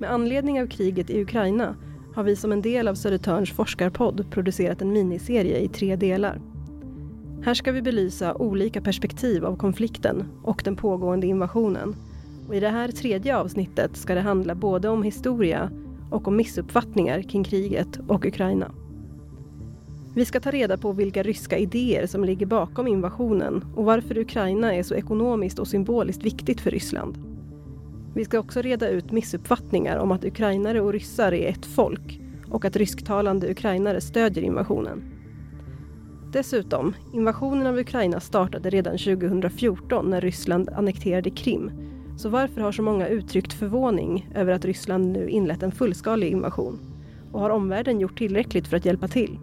Med anledning av kriget i Ukraina har vi som en del av Södertörns forskarpodd producerat en miniserie i tre delar. Här ska vi belysa olika perspektiv av konflikten och den pågående invasionen. Och I det här tredje avsnittet ska det handla både om historia och om missuppfattningar kring kriget och Ukraina. Vi ska ta reda på vilka ryska idéer som ligger bakom invasionen och varför Ukraina är så ekonomiskt och symboliskt viktigt för Ryssland. Vi ska också reda ut missuppfattningar om att ukrainare och ryssar är ett folk och att rysktalande ukrainare stödjer invasionen. Dessutom, invasionen av Ukraina startade redan 2014 när Ryssland annekterade Krim. Så varför har så många uttryckt förvåning över att Ryssland nu inlett en fullskalig invasion? Och har omvärlden gjort tillräckligt för att hjälpa till?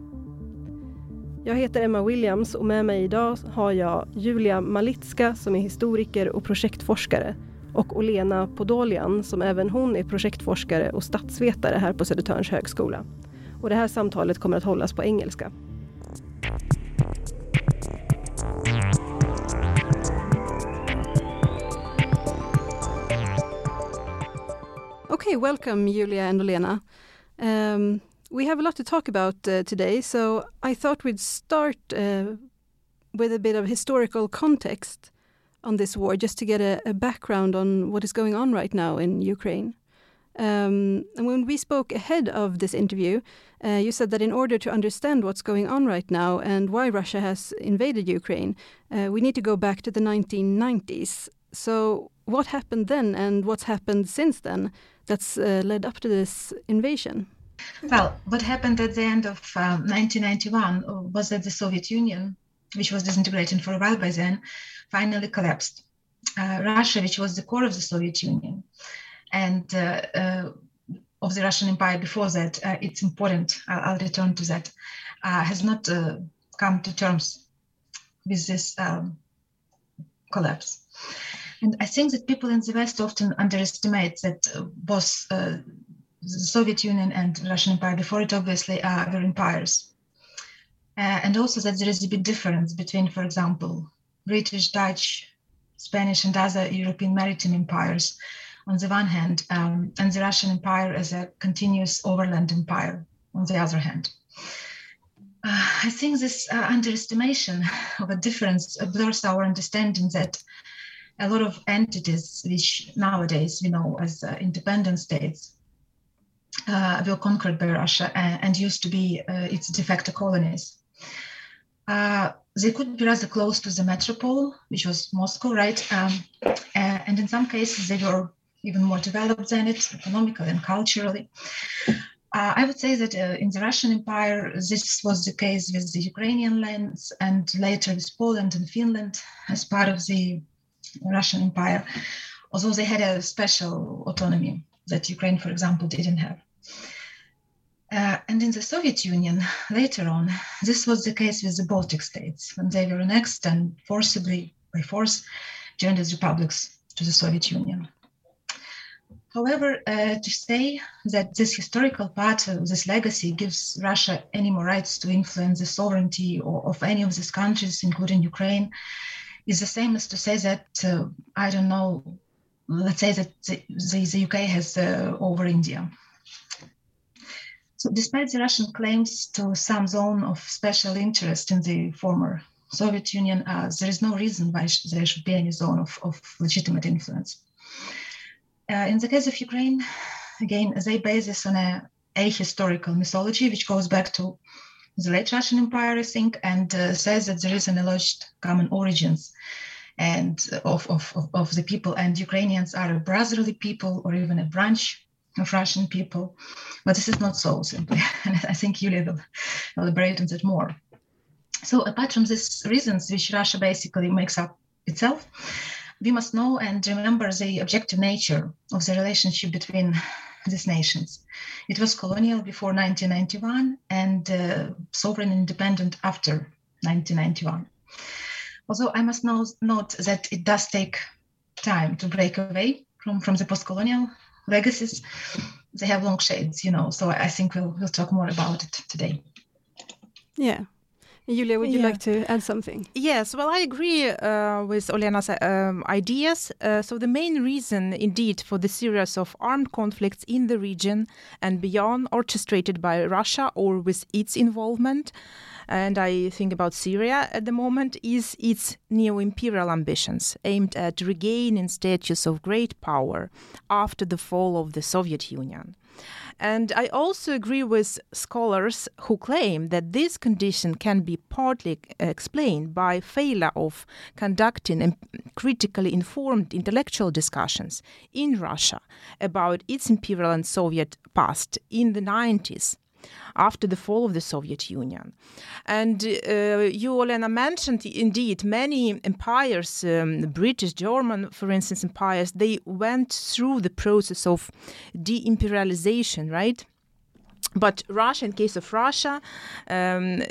Jag heter Emma Williams och med mig idag har jag Julia Malitska som är historiker och projektforskare och Olena Podolian som även hon är projektforskare och statsvetare här på Södertörns högskola. Och det här samtalet kommer att hållas på engelska. Okay, welcome Julia and Olena. Um, we have a lot to talk about uh, today, so I thought we'd start uh, with a bit of historical context on this war, just to get a, a background on what is going on right now in Ukraine. Um, and when we spoke ahead of this interview, uh, you said that in order to understand what's going on right now and why Russia has invaded Ukraine, uh, we need to go back to the 1990s. So, what happened then, and what's happened since then that's uh, led up to this invasion? Well, what happened at the end of 1991 um, was that the Soviet Union, which was disintegrating for a while by then, finally collapsed. Uh, Russia, which was the core of the Soviet Union, and uh, uh, of the Russian Empire before that, uh, it's important, I'll, I'll, return to that, uh, has not uh, come to terms with this um, collapse. And I think that people in the West often underestimate that both the Soviet Union and Russian Empire before it obviously are were empires. and also that there is a big difference between, for example, British, Dutch, Spanish, and other European maritime empires on the one hand, um, and the Russian Empire as a continuous overland empire on the other hand. Uh, I think this uh, underestimation of a difference blurs our understanding that a lot of entities, which nowadays we know as uh, independent states, uh, were conquered by Russia and, and used to be uh, its de facto colonies. They could be rather close to the metropole, which was Moscow, right? Um, and in some cases, they were even more developed than it, economically and culturally. Uh, I would say that uh, in the Russian Empire, this was the case with the Ukrainian lands and later with Poland and Finland as part of the Russian Empire, although they had a special autonomy that Ukraine, for example, didn't have. Uh, and in the Soviet Union, later on, this was the case with the Baltic states when they were annexed and forcibly, by force, joined as republics to the Soviet Union. However, uh, to say that this historical part of this legacy gives Russia any more rights to influence the sovereignty or, of any of these countries, including Ukraine, is the same as to say that, uh, I don't know, let's say that the, the, the UK has uh, over India. So, despite the Russian claims to some zone of special interest in the former Soviet Union, uh, there is no reason why sh- there should be any zone of, of legitimate influence. Uh, in the case of Ukraine, again, they base this on a ahistorical mythology, which goes back to the late Russian Empire, I think, and uh, says that there is an alleged common origins and of, of, of the people, and Ukrainians are a brotherly people or even a branch of Russian people. But this is not so simply. And I think Yulia will elaborate on that more. So apart from these reasons, which Russia basically makes up itself, we must know and remember the objective nature of the relationship between these nations. It was colonial before 1991 and uh, sovereign independent after 1991. Although I must note that it does take time to break away from, from the post-colonial legacies, they have long shades, you know. So I think we'll we'll talk more about it today. Yeah. Julia, would you yeah. like to add something? Yes, well, I agree uh, with Olena's um, ideas. Uh, so, the main reason, indeed, for the series of armed conflicts in the region and beyond, orchestrated by Russia or with its involvement, and I think about Syria at the moment, is its neo imperial ambitions aimed at regaining status of great power after the fall of the Soviet Union. And I also agree with scholars who claim that this condition can be partly explained by failure of conducting critically informed intellectual discussions in Russia about its imperial and Soviet past in the 90s after the fall of the Soviet Union. And uh, you, Olena, mentioned indeed many empires, um, British, German, for instance, empires, they went through the process of de imperialization, right? But Russia, in case of Russia, um, uh,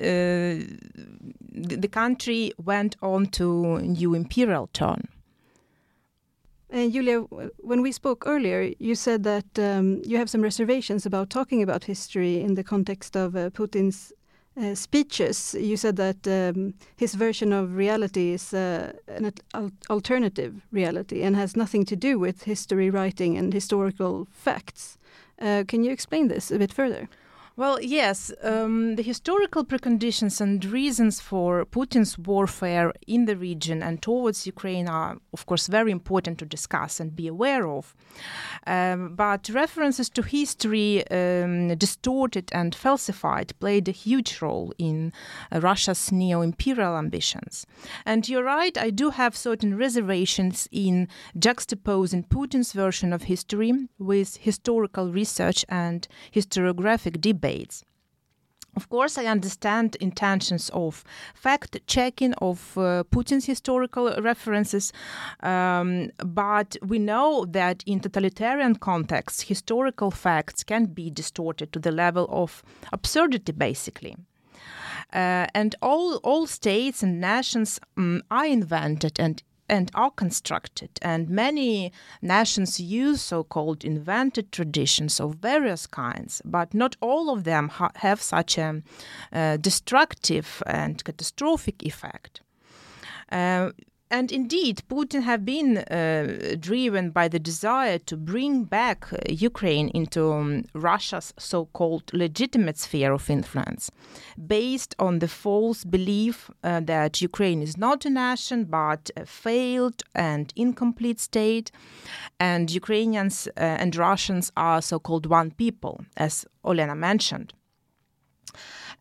the, the country went on to new imperial turn. And Julia, when we spoke earlier, you said that um, you have some reservations about talking about history in the context of uh, Putin's uh, speeches. You said that um, his version of reality is uh, an al alternative reality and has nothing to do with history writing and historical facts. Uh, can you explain this a bit further? Well, yes, um, the historical preconditions and reasons for Putin's warfare in the region and towards Ukraine are, of course, very important to discuss and be aware of. Um, but references to history, um, distorted and falsified, played a huge role in uh, Russia's neo imperial ambitions. And you're right, I do have certain reservations in juxtaposing Putin's version of history with historical research and historiographic debate debates. Of course, I understand intentions of fact checking of uh, Putin's historical references, um, but we know that in totalitarian contexts, historical facts can be distorted to the level of absurdity, basically. Uh, and all, all states and nations um, are invented and and are constructed. And many nations use so called invented traditions of various kinds, but not all of them ha- have such a uh, destructive and catastrophic effect. Uh, and indeed, Putin have been uh, driven by the desire to bring back uh, Ukraine into um, Russia's so-called legitimate sphere of influence, based on the false belief uh, that Ukraine is not a nation but a failed and incomplete state, and Ukrainians uh, and Russians are so-called one people, as Olena mentioned.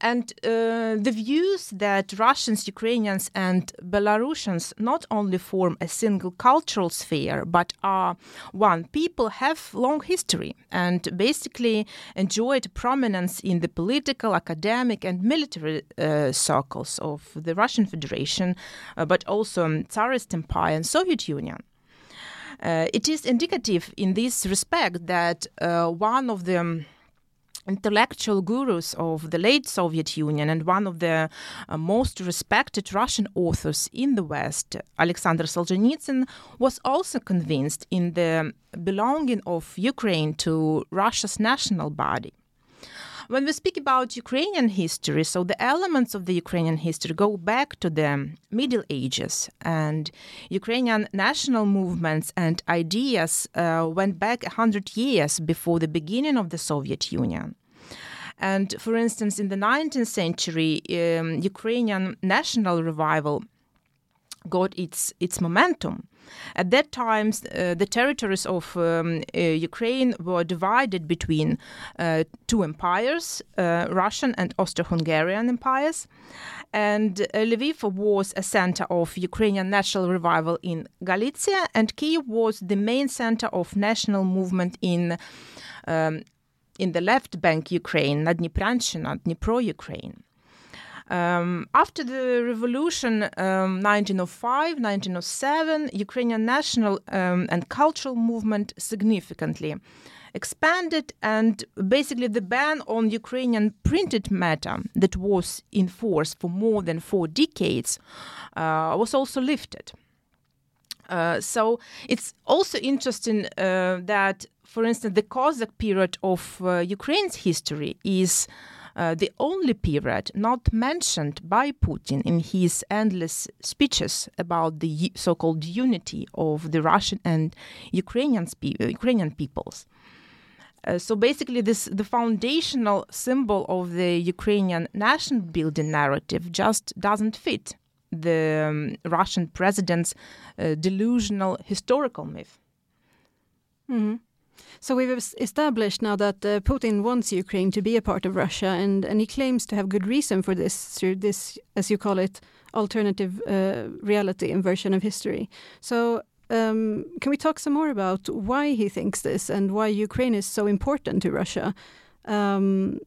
And uh, the views that Russians, Ukrainians, and Belarusians not only form a single cultural sphere, but are one people have long history and basically enjoyed prominence in the political, academic, and military uh, circles of the Russian Federation, uh, but also Tsarist Empire and Soviet Union. Uh, it is indicative in this respect that uh, one of the intellectual gurus of the late Soviet Union and one of the uh, most respected Russian authors in the West, Alexander Solzhenitsyn, was also convinced in the belonging of Ukraine to Russia's national body. When we speak about Ukrainian history, so the elements of the Ukrainian history go back to the Middle Ages, and Ukrainian national movements and ideas uh, went back 100 years before the beginning of the Soviet Union. And for instance, in the 19th century, um, Ukrainian national revival got its its momentum. At that time, uh, the territories of um, uh, Ukraine were divided between uh, two empires, uh, Russian and Austro-Hungarian empires. And uh, Lviv was a center of Ukrainian national revival in Galicia, and Kiev was the main center of national movement in um, in the left bank Ukraine, Nadnipranshina, Dnipro Ukraine. Um, after the revolution, um, 1905, 1907, Ukrainian national um, and cultural movement significantly expanded, and basically the ban on Ukrainian printed matter that was in force for more than four decades uh, was also lifted. Uh, so it's also interesting uh, that, for instance, the Cossack period of uh, Ukraine's history is uh, the only period not mentioned by Putin in his endless speeches about the so called unity of the Russian and Ukrainian, spe- Ukrainian peoples. Uh, so basically, this the foundational symbol of the Ukrainian nation building narrative just doesn't fit the um, Russian president's uh, delusional historical myth. Mm-hmm. So we've established now that uh, Putin wants Ukraine to be a part of Russia, and, and he claims to have good reason for this through this, as you call it, alternative uh, reality and version of history. So um, can we talk some more about why he thinks this and why Ukraine is so important to Russia? Um,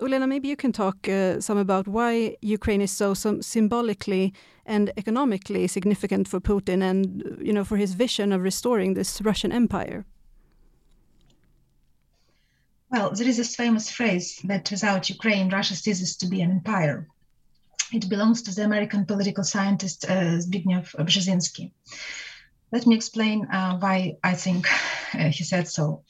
Olena, maybe you can talk uh, some about why Ukraine is so, symbolically and economically significant for Putin, and you know for his vision of restoring this Russian empire. Well, there is this famous phrase that without Ukraine, Russia ceases to be an empire. It belongs to the American political scientist uh, Zbigniew Brzezinski. Let me explain uh, why I think uh, he said so.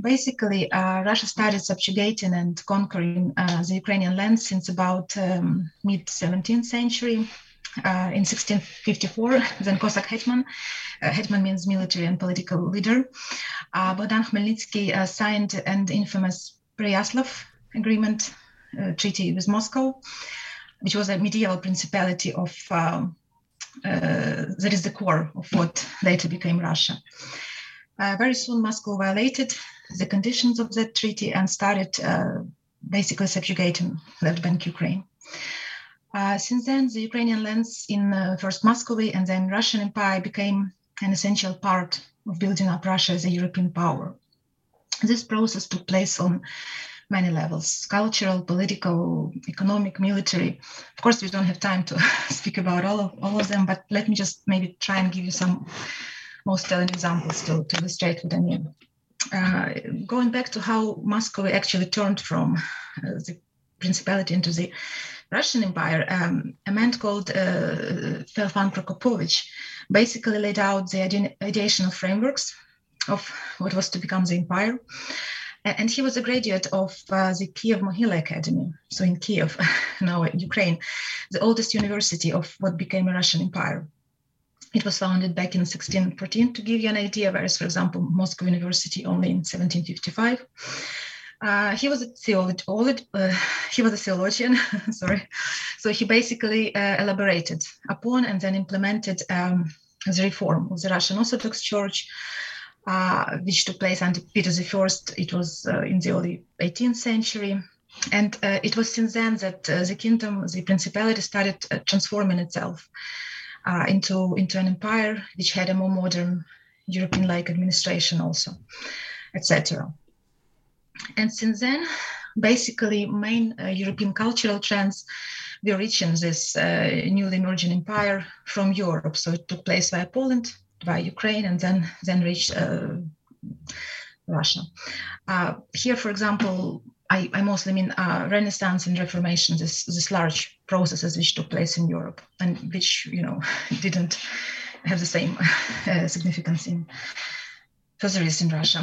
Basically, uh, Russia started subjugating and conquering uh, the Ukrainian land since about um, mid 17th century. Uh, in 1654, then Cossack hetman, uh, hetman means military and political leader, uh, Bogdan Khmelnytsky uh, signed an infamous Pereyaslav agreement treaty with Moscow, which was a medieval principality of um, uh, that is the core of what later became Russia. Uh, very soon, Moscow violated the conditions of that treaty and started uh, basically subjugating left bank Ukraine. Uh, since then, the Ukrainian lands in uh, first Muscovy and then Russian Empire became an essential part of building up Russia as a European power. This process took place on many levels cultural, political, economic, military. Of course, we don't have time to speak about all of, all of them, but let me just maybe try and give you some most telling examples to, to illustrate what I mean. Uh, going back to how Moscow actually turned from uh, the principality into the Russian Empire, um, a man called uh, Feofan Prokopovich basically laid out the ideation of frameworks of what was to become the empire and he was a graduate of uh, the Kiev Mohyla Academy, so in Kiev, now in Ukraine, the oldest university of what became a Russian Empire. It was founded back in 1614, to give you an idea, whereas, for example, Moscow University only in 1755. Uh, he was a theologian. Uh, he was a theologian. sorry. So he basically uh, elaborated upon and then implemented um, the reform of the Russian Orthodox Church, uh, which took place under Peter I. It was uh, in the early 18th century. And it was since then that the kingdom, the principality, started transforming itself into, into an empire which had a more modern European like administration, also, etc. And since then, basically, main European cultural trends were reaching this newly emerging empire from Europe. So it took place via Poland, via Ukraine and then then reach uh, Russia. Uh, here, for example, I, I mostly mean uh, Renaissance and Reformation, this, this large processes which took place in Europe and which you know didn't have the same uh, significance in east in Russia.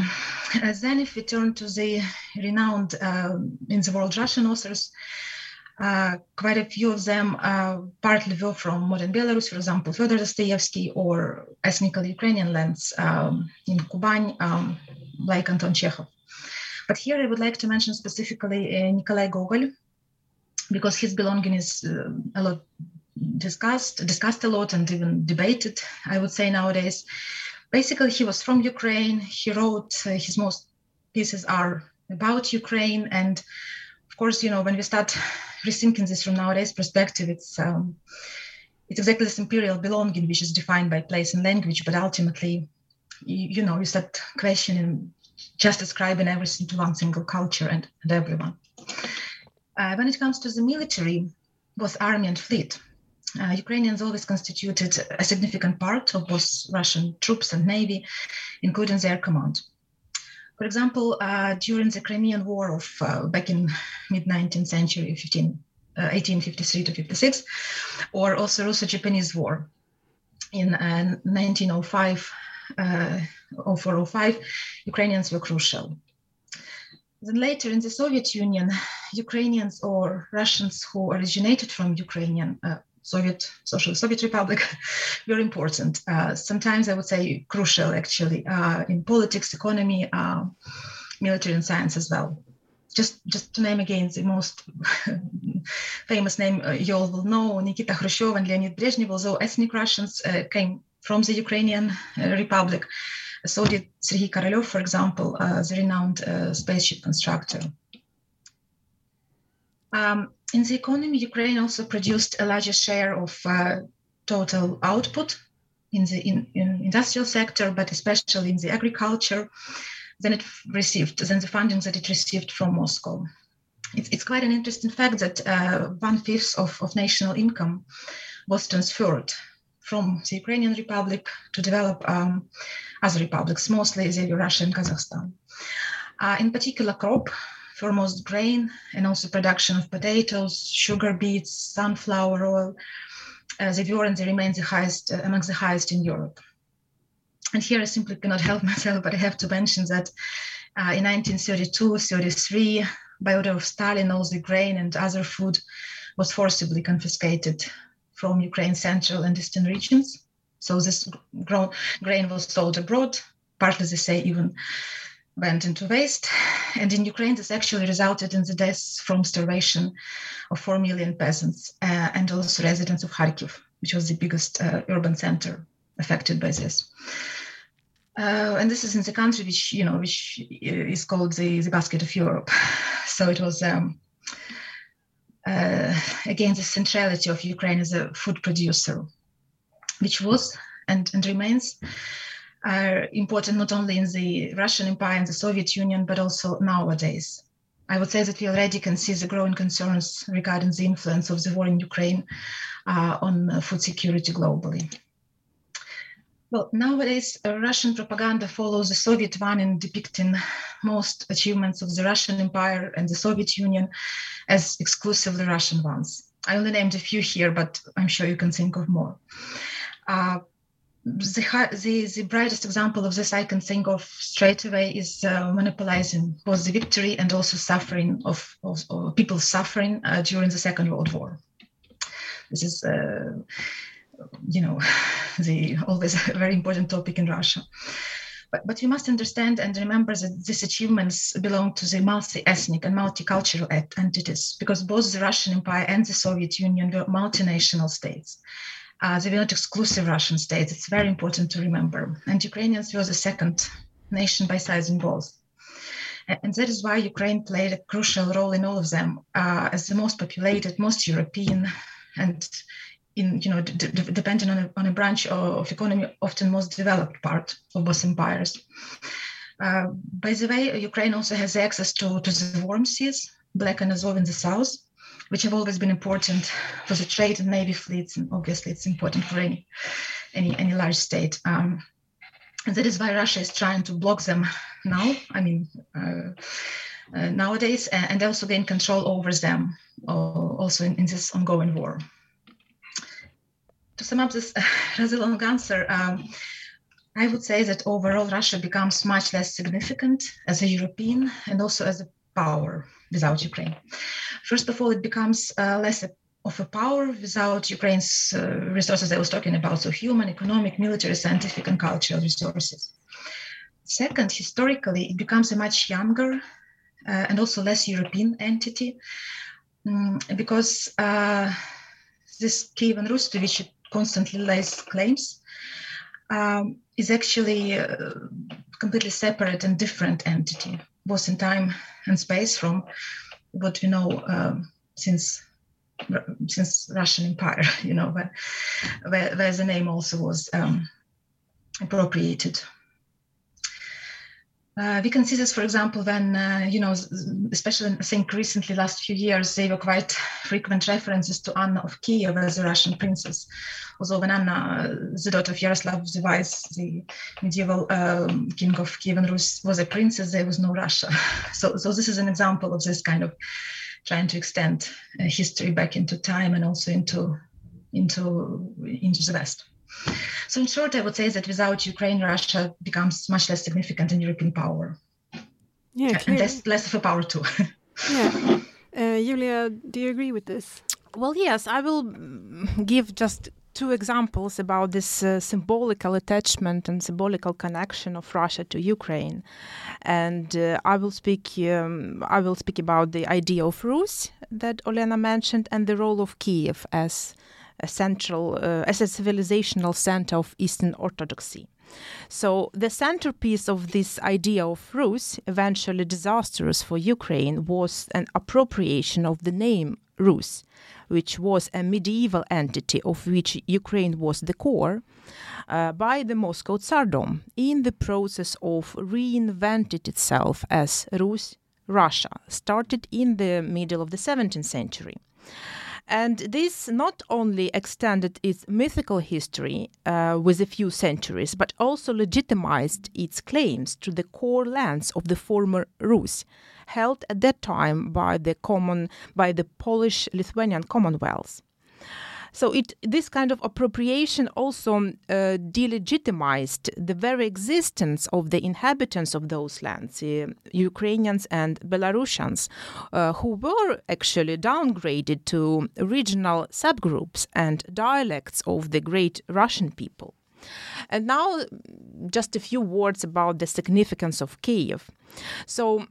Uh, then, if we turn to the renowned uh, in the world Russian authors, uh, quite a few of them uh, partly were from modern Belarus, for example, Fyodor Dostoevsky, or ethnically Ukrainian lands um, in Kuban, um, like Anton Chekhov. But here I would like to mention specifically uh, Nikolai Gogol, because his belonging is uh, a lot discussed, discussed a lot, and even debated. I would say nowadays. Basically, he was from Ukraine. He wrote uh, his most pieces are about Ukraine, and of course, you know when we start rethinking this from nowadays perspective, it's um, it's exactly this imperial belonging which is defined by place and language, but ultimately, you, you know, you start questioning just ascribing everything to one single culture and, and everyone. Uh, when it comes to the military, both army and fleet, uh, Ukrainians always constituted a significant part of both Russian troops and navy, including their command. For example, uh, during the Crimean War of uh, back in mid 19th century, 15, uh, 1853 to 56, or also Russo-Japanese War in 1905, uh, 0405, uh, Ukrainians were crucial. Then later in the Soviet Union, Ukrainians or Russians who originated from Ukrainian uh, Soviet Social Soviet Republic very important. Uh, sometimes I would say crucial, actually, uh, in politics, economy, uh, military, and science as well. Just, just to name again the most famous name uh, you all will know, Nikita Khrushchev and Leonid Brezhnev, although ethnic Russians uh, came from the Ukrainian Republic. So did Sergei Korolev, for example, the renowned spaceship constructor. Um, in the economy, Ukraine also produced a larger share of uh, total output in the in, in industrial sector, but especially in the agriculture, than it received, than the funding that it received from Moscow. It's, it's quite an interesting fact that uh, one fifth of, of national income was transferred from the Ukrainian Republic to develop um, other republics, mostly the Russia and Kazakhstan. Uh, in particular, crop foremost grain and also production of potatoes, sugar beets, sunflower oil. Uh, they were and they remain the highest uh, amongst the highest in Europe. And here I simply cannot help myself, but I have to mention that uh, in 1932, 33, by order of Stalin, all the grain and other food was forcibly confiscated from Ukraine's central and eastern regions. So this grain was sold abroad, partly they say even went into waste. And in Ukraine, this actually resulted in the deaths from starvation of 4 million peasants uh, and also residents of Kharkiv, which was the biggest uh, urban center affected by this. Uh, and this is in the country which, you know, which is called the, the basket of Europe. So it was, um, uh, again, the centrality of Ukraine as a food producer, which was and, and remains are important not only in the Russian Empire and the Soviet Union, but also nowadays. I would say that we already can see the growing concerns regarding the influence of the war in Ukraine uh, on food security globally. Well, nowadays, uh, Russian propaganda follows the Soviet one in depicting most achievements of the Russian Empire and the Soviet Union as exclusively Russian ones. I only named a few here, but I'm sure you can think of more. Uh, the, the, the brightest example of this I can think of straight away is uh, monopolizing both the victory and also suffering of, of, of people suffering uh, during the Second World War. This is, uh, you know, the always a very important topic in Russia. But, but you must understand and remember that these achievements belong to the multi-ethnic and multicultural entities because both the Russian Empire and the Soviet Union were multinational states uh, they were not exclusive Russian states. It's very important to remember. And Ukrainians were the second nation by size in both. And that is why Ukraine played a crucial role in all of them uh, as the most populated, most European, and in you know d- d- depending on a, on a branch of economy, often most developed part of both empires. Uh, by the way, Ukraine also has access to, to the warm seas, Black and Azov in the south, which have always been important for the trade and navy fleets, and obviously it's important for any any any large state. Um, and that is why Russia is trying to block them now. I mean, uh, uh, nowadays, and also gain control over them, uh, also in, in, this ongoing war. To sum up this rather long answer, um, I would say that overall Russia becomes much less significant as a European and also as a power without Ukraine. First of all, it becomes uh, less of a power without Ukraine's uh, resources I was talking about, so human, economic, military, scientific, and cultural resources. Second, historically, it becomes a much younger uh, and also less European entity um, because uh, this Kievan Rus, to which it constantly lays claims, um, is actually a completely separate and different entity, both in time and space from what we know um, since since Russian Empire, you know, where, where, where the name also was um, appropriated. Uh, we can see this, for example, when, uh, you know, especially I think recently, last few years, they were quite frequent references to Anna of Kiev as a Russian princess. Although when Anna, the daughter of Yaroslav the Wise, the medieval um, king of Kiev and Rus, was a princess, there was no Russia. So, so this is an example of this kind of trying to extend uh, history back into time and also into, into, into the West. So, in short, I would say that without Ukraine, Russia becomes much less significant in European power. Yeah, and less, less of a power too. yeah. Uh, Julia, do you agree with this? Well, yes, I will give just two examples about this uh, symbolical attachment and symbolical connection of Russia to Ukraine, and uh, I will speak. Um, I will speak about the idea of Rus that Olena mentioned and the role of Kiev as a central, uh, as a civilizational center of Eastern Orthodoxy. So, the centerpiece of this idea of Rus, eventually disastrous for Ukraine, was an appropriation of the name Rus, which was a medieval entity of which Ukraine was the core, uh, by the Moscow Tsardom in the process of reinventing itself as Rus, Russia, started in the middle of the 17th century. And this not only extended its mythical history uh, with a few centuries, but also legitimized its claims to the core lands of the former Rus, held at that time by the common by the Polish-Lithuanian Commonwealth. So it this kind of appropriation also uh, delegitimized the very existence of the inhabitants of those lands, uh, Ukrainians and Belarusians, uh, who were actually downgraded to regional subgroups and dialects of the great Russian people. And now, just a few words about the significance of Kiev. So,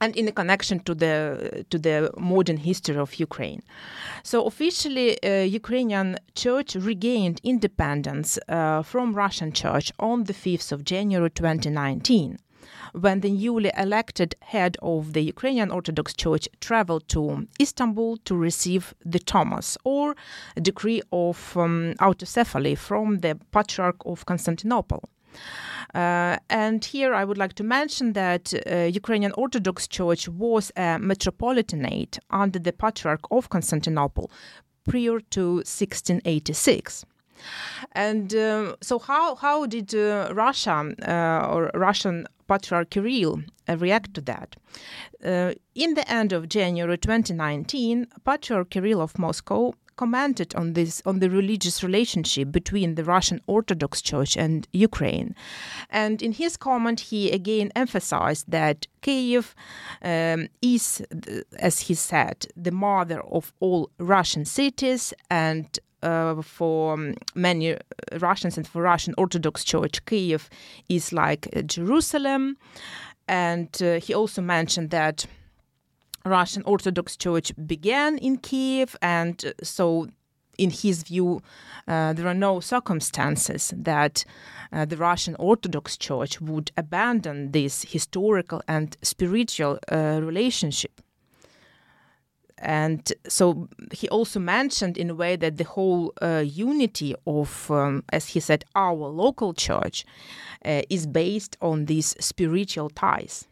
and in a connection to the to the modern history of Ukraine. So officially, uh, Ukrainian Church regained independence uh, from Russian Church on the 5th of January 2019 when the newly elected head of the Ukrainian Orthodox Church traveled to Istanbul to receive the Tomos, or decree of um, autocephaly from the Patriarch of Constantinople. Uh, and here I would like to mention that uh, Ukrainian Orthodox Church was a metropolitanate under the Patriarch of Constantinople prior to 1686. And uh, so, how how did uh, Russia uh, or Russian Patriarch Kirill uh, react to that? in the end of January 2019, Patriarch Kirill of Moscow commented on this on the religious relationship between the Russian Orthodox Church and Ukraine, and in his comment he again emphasized that Kiev um, is, as he said, the mother of all Russian cities and. Uh, for many Russians and for Russian Orthodox Church, Kiev is like Jerusalem. And uh, he also mentioned that Russian Orthodox Church began in Kiev, and uh, so, in his view, uh, there are no circumstances that uh, the Russian Orthodox Church would abandon this historical and spiritual uh, relationship. And so he also mentioned in a way that the whole uh, unity of, um, as he said, our local church uh, is based on these spiritual ties.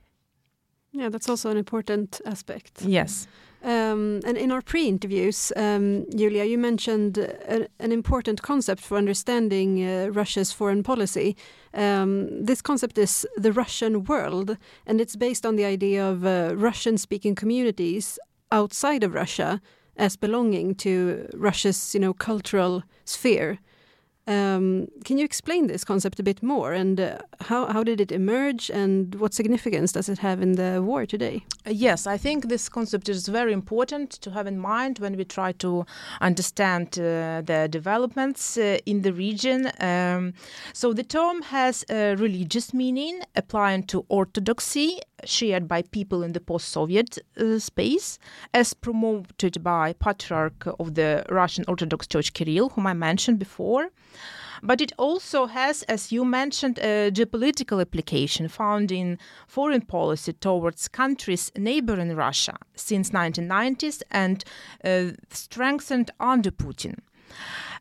Yeah, that's also an important aspect. Yes. Um, and in our pre-interviews, um, Julia, you mentioned a, an important concept for understanding uh, Russia's foreign policy. Um, this concept is the Russian world, and it's based on the idea of uh, Russian-speaking communities outside of Russia as belonging to Russia's, you know, cultural sphere. Um, can you explain this concept a bit more and uh, how, how did it emerge and what significance does it have in the war today? Yes, I think this concept is very important to have in mind when we try to understand uh, the developments uh, in the region. Um, so the term has a religious meaning applying to orthodoxy shared by people in the post-Soviet uh, space, as promoted by Patriarch of the Russian Orthodox Church Kirill, whom I mentioned before. But it also has, as you mentioned, a geopolitical application found in foreign policy towards countries neighboring Russia since 1990s and uh, strengthened under Putin.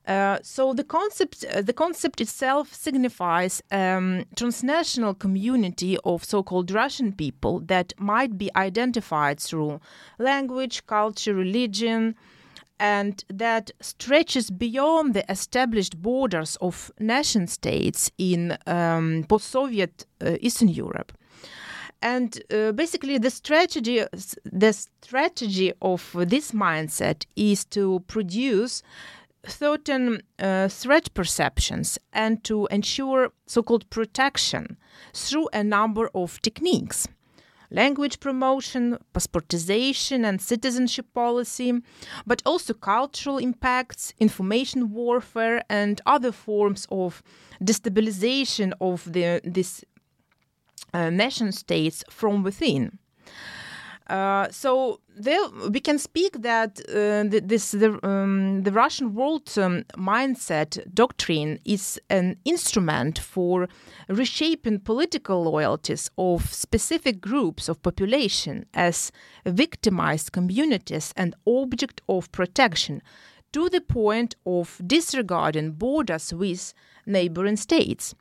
Uh, so the concept, uh, the concept itself signifies um, transnational community of so-called Russian people that might be identified through language, culture, religion, and that stretches beyond the established borders of nation states in um, post-Soviet uh, Eastern Europe and uh, basically the strategy the strategy of this mindset is to produce certain uh, threat perceptions and to ensure so called protection through a number of techniques. Language promotion, passportization and citizenship policy, but also cultural impacts, information warfare, and other forms of destabilization of the, this uh, nation states from within. Uh, so there we can speak that uh, this the, um, the Russian world um, mindset doctrine is an instrument for reshaping political loyalties of specific groups of population as victimized communities and object of protection to the point of disregarding borders with neighboring states.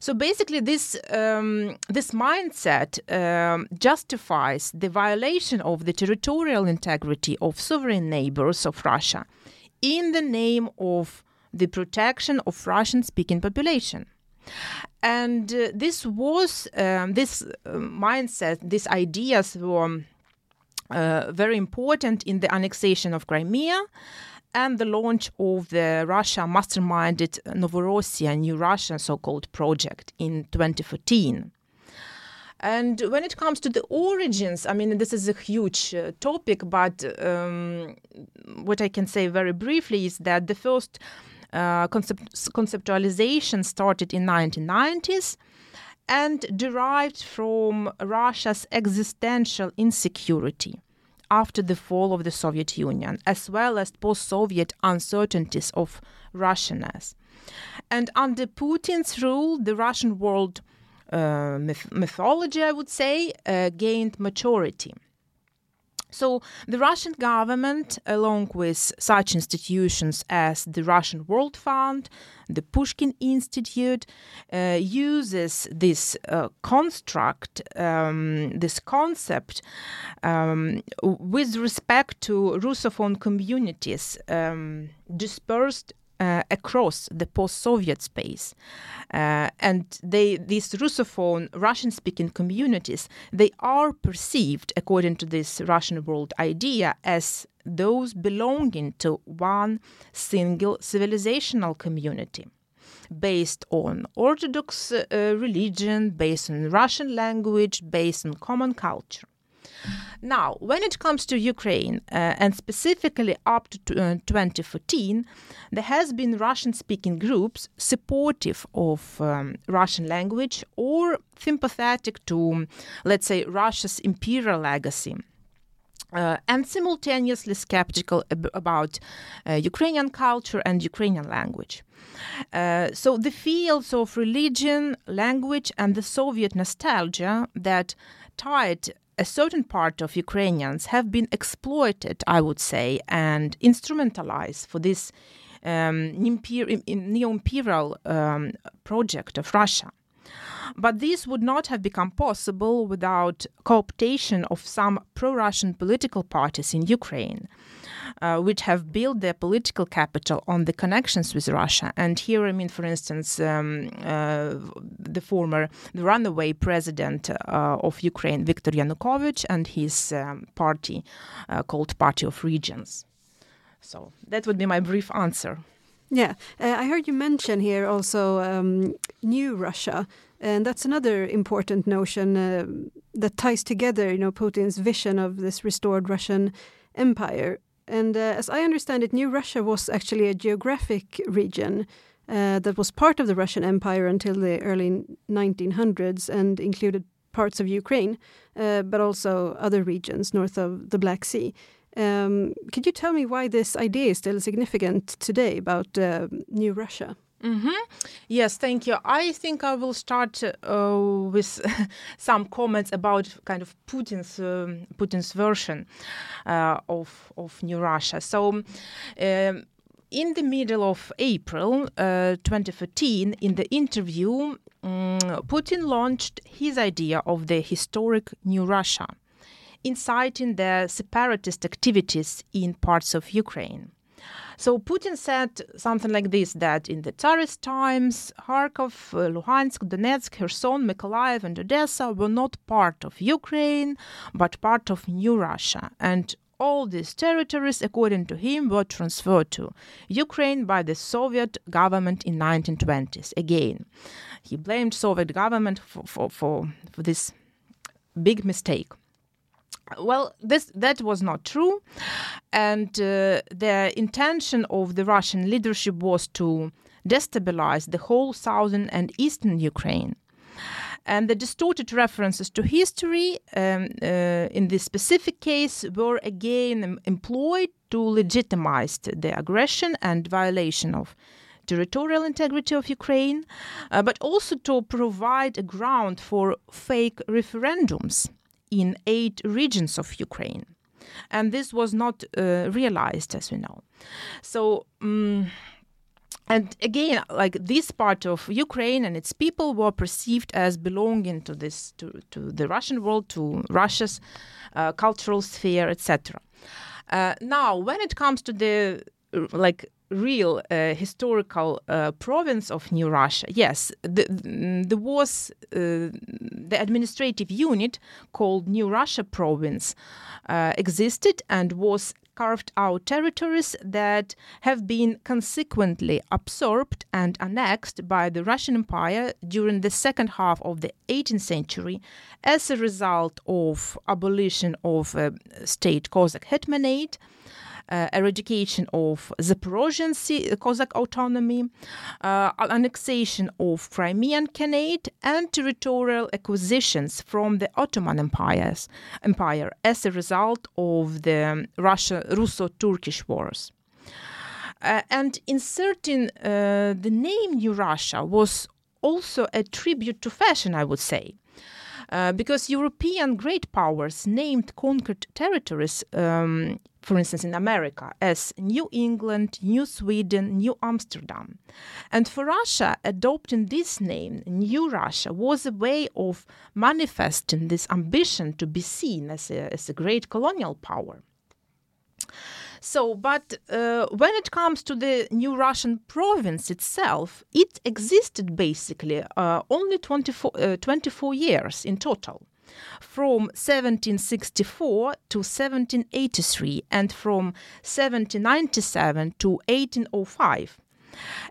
So basically, this um, this mindset um, justifies the violation of the territorial integrity of sovereign neighbors of Russia in the name of the protection of Russian-speaking population. And uh, this was um, this uh, mindset, these ideas were uh, very important in the annexation of Crimea and the launch of the Russia masterminded Novorossiya New Russia so called project in 2014. And when it comes to the origins, I mean, this is a huge uh, topic, but um, what I can say very briefly is that the first uh, concept- conceptualization started in 1990s and derived from Russia's existential insecurity after the fall of the Soviet Union, as well as post Soviet uncertainties of Russianness. And under Putin's rule, the Russian world uh, myth- mythology, I would say, uh, gained maturity. So the Russian government, along with such institutions as the Russian World Fund, the Pushkin Institute, uh, uses this uh, construct, um, this concept, um, with respect to Russophone communities um, dispersed across the post-Soviet space, uh, and they these Russophone Russian-speaking communities they are perceived, according to this Russian world idea, as those belonging to one single civilizational community based on Orthodox uh, religion, based on Russian language, based on common culture. Now, when it comes to Ukraine, uh, and specifically up to uh, 2014, there has been Russian-speaking groups supportive of um, Russian language or sympathetic to, let's say, Russia's imperial legacy. Uh, and simultaneously skeptical ab- about uh, Ukrainian culture and Ukrainian language. Uh, so the fields of religion, language, and the Soviet nostalgia that tied a certain part of Ukrainians have been exploited, I would say, and instrumentalized for this um, neo imperial um, project of Russia. But this would not have become possible without cooptation of some pro Russian political parties in Ukraine uh, which have built their political capital on the connections with Russia. And here, I mean, for instance, um, uh, the former, the runaway president uh, of Ukraine, Viktor Yanukovych, and his um, party uh, called Party of Regions. So that would be my brief answer. Yeah, uh, I heard you mention here also um, New Russia, and that's another important notion uh, that ties together, you know, Putin's vision of this restored Russian empire. And uh, as I understand it, New Russia was actually a geographic region uh, that was part of the Russian Empire until the early 1900s and included parts of Ukraine, uh, but also other regions north of the Black Sea. Um, could you tell me why this idea is still significant today about uh, New Russia? Mm-hmm. Yes, thank you. I think I will start uh, with some comments about kind of Putin's um, Putin's version uh, of of New Russia. So. Um, in the middle of April uh, 2013, in the interview, um, Putin launched his idea of the historic New Russia, inciting the separatist activities in parts of Ukraine. So Putin said something like this that in the Tsarist times, Kharkov, uh, Luhansk, Donetsk, Kherson, Mykolaiv, and Odessa were not part of Ukraine, but part of New Russia. And all these territories, according to him, were transferred to Ukraine by the Soviet government in 1920s. Again, he blamed Soviet government for, for, for, for this big mistake. Well, this that was not true, and uh, the intention of the Russian leadership was to destabilize the whole southern and eastern Ukraine. And the distorted references to history um, uh, in this specific case were again employed to legitimize the aggression and violation of territorial integrity of Ukraine, uh, but also to provide a ground for fake referendums in eight regions of Ukraine. And this was not uh, realized, as we know. So, um, and again, like this part of Ukraine and its people were perceived as belonging to this, to, to the Russian world, to Russia's uh, cultural sphere, etc. Uh, now, when it comes to the like real uh, historical uh, province of New Russia, yes, the, there was uh, the administrative unit called New Russia Province uh, existed and was carved out territories that have been consequently absorbed and annexed by the Russian Empire during the second half of the 18th century as a result of abolition of uh, state Cossack hetmanate eradication of Zaporozhian Cossack autonomy, uh, annexation of Crimean Khanate, and territorial acquisitions from the Ottoman Empires, Empire as a result of the Russia, Russo-Turkish wars. Uh, and inserting uh, the name New Russia was also a tribute to fashion, I would say. Uh, because European great powers named conquered territories um, for instance, in America, as New England, New Sweden, New Amsterdam. And for Russia, adopting this name, New Russia, was a way of manifesting this ambition to be seen as a, as a great colonial power. So, but uh, when it comes to the new Russian province itself, it existed basically uh, only 24, uh, 24 years in total from 1764 to 1783 and from 1797 to 1805.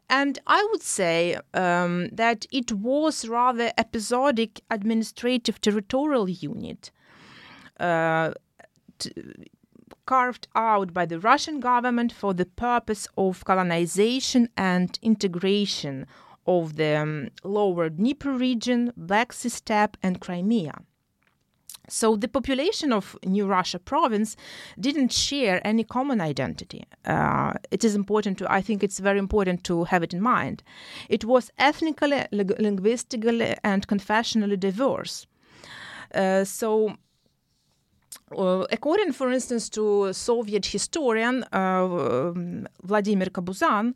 And I would say um, that it was rather episodic administrative territorial unit uh, carved out by the Russian government for the purpose of colonization and integration of the um, lower Dnieper region, Black Sea steppe, and Crimea. So the population of New Russia province didn't share any common identity. Uh, it is important to, I think it's very important to have it in mind. It was ethnically, linguistically, and confessionally diverse. Uh, so uh, according, for instance, to Soviet historian uh, Vladimir Kabuzan,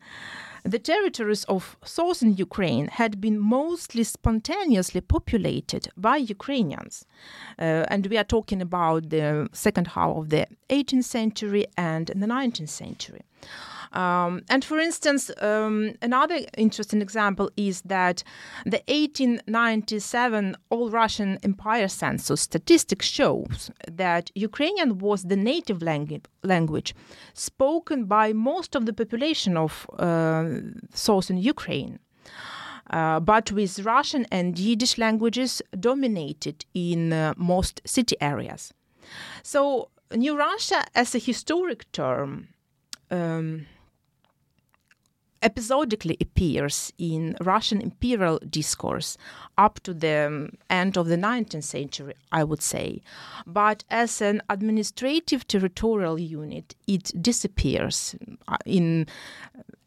the territories of southern Ukraine had been mostly spontaneously populated by Ukrainians. Uh, and we are talking about the second half of the 18th century and the 19th century. Um, and for instance, um, another interesting example is that the 1897 All Russian Empire Census statistics shows that Ukrainian was the native langu- language spoken by most of the population of uh, southern Ukraine. Uh, but with Russian and Yiddish languages dominated in uh, most city areas. So, New Russia as a historic term um, episodically appears in Russian imperial discourse up to the end of the 19th century, I would say. But as an administrative territorial unit, it disappears uh, in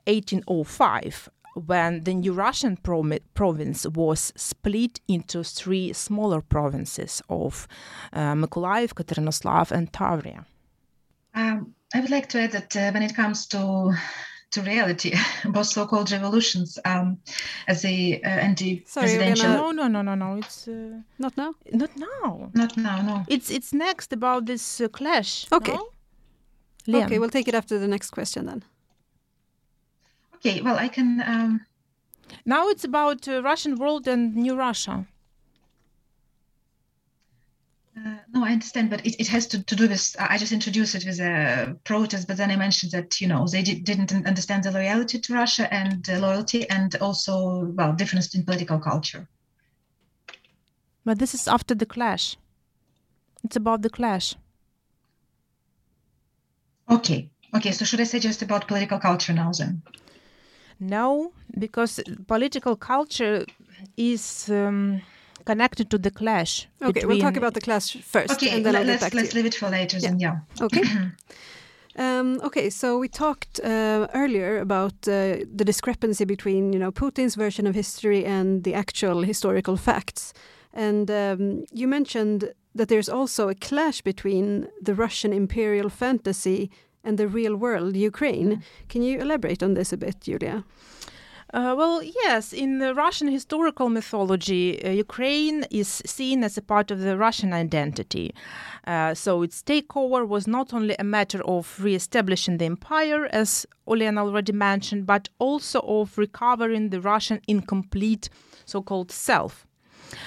1805 when the new Russian province was split into three smaller provinces of uh, Mykolaiv, Katerinoslav, and Tavria. Um, I would like to add that uh, when it comes to to reality, both so-called revolutions um, as a uh, anti-presidential. Sorry, No, no, no, no, no. It's uh, not now. Not now. Not now. No. It's it's next about this uh, clash. Okay. No? Okay, we'll take it after the next question then. Okay. Well, I can. Um... Now it's about uh, Russian world and New Russia. Uh, no, I understand, but it, it has to, to do with. I just introduced it with a protest, but then I mentioned that you know they did, didn't understand the loyalty to Russia and uh, loyalty, and also well difference in political culture. But this is after the clash. It's about the clash. Okay. Okay. So should I say just about political culture now then? No, because political culture is um, connected to the clash. Okay, we'll talk about the clash first. Okay, and then I'll let's, let's leave it for later Yeah. then, yeah. Okay. Um, okay, so we talked uh, earlier about uh, the discrepancy between, you know, Putin's version of history and the actual historical facts, and um, you mentioned that there's also a clash between the Russian imperial fantasy and the real world, Ukraine. Can you elaborate on this a bit, Julia? Uh, well, yes, in the Russian historical mythology, uh, Ukraine is seen as a part of the Russian identity. Uh, so its takeover was not only a matter of re establishing the empire, as Olena already mentioned, but also of recovering the Russian incomplete so called self.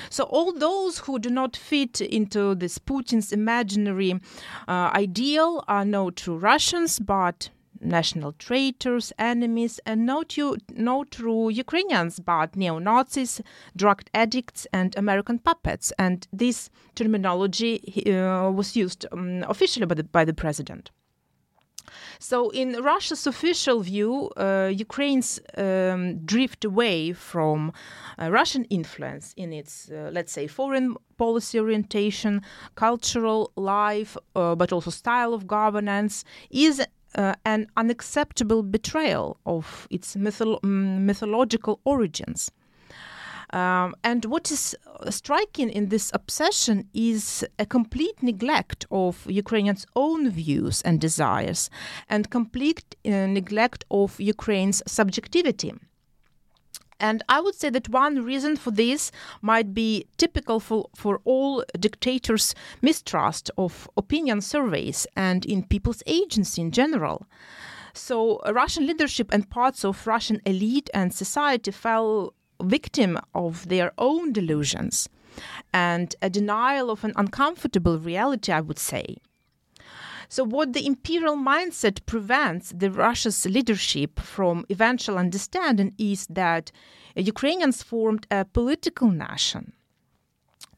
So, all those who do not fit into this Putin's imaginary uh, ideal are no true Russians, but national traitors, enemies, and no, tu- no true Ukrainians, but neo Nazis, drug addicts, and American puppets. And this terminology uh, was used um, officially by the, by the president. So, in Russia's official view, uh, Ukraine's um, drift away from uh, Russian influence in its, uh, let's say, foreign policy orientation, cultural life, uh, but also style of governance is uh, an unacceptable betrayal of its mm, mythological origins. Um, and what is striking in this obsession is a complete neglect of Ukrainians' own views and desires, and complete uh, neglect of Ukraine's subjectivity. And I would say that one reason for this might be typical for, for all dictators' mistrust of opinion surveys and in people's agency in general. So, Russian leadership and parts of Russian elite and society fell victim of their own delusions and a denial of an uncomfortable reality, I would say. So, what the imperial mindset prevents the Russia's leadership from eventual understanding is that Ukrainians formed a political nation.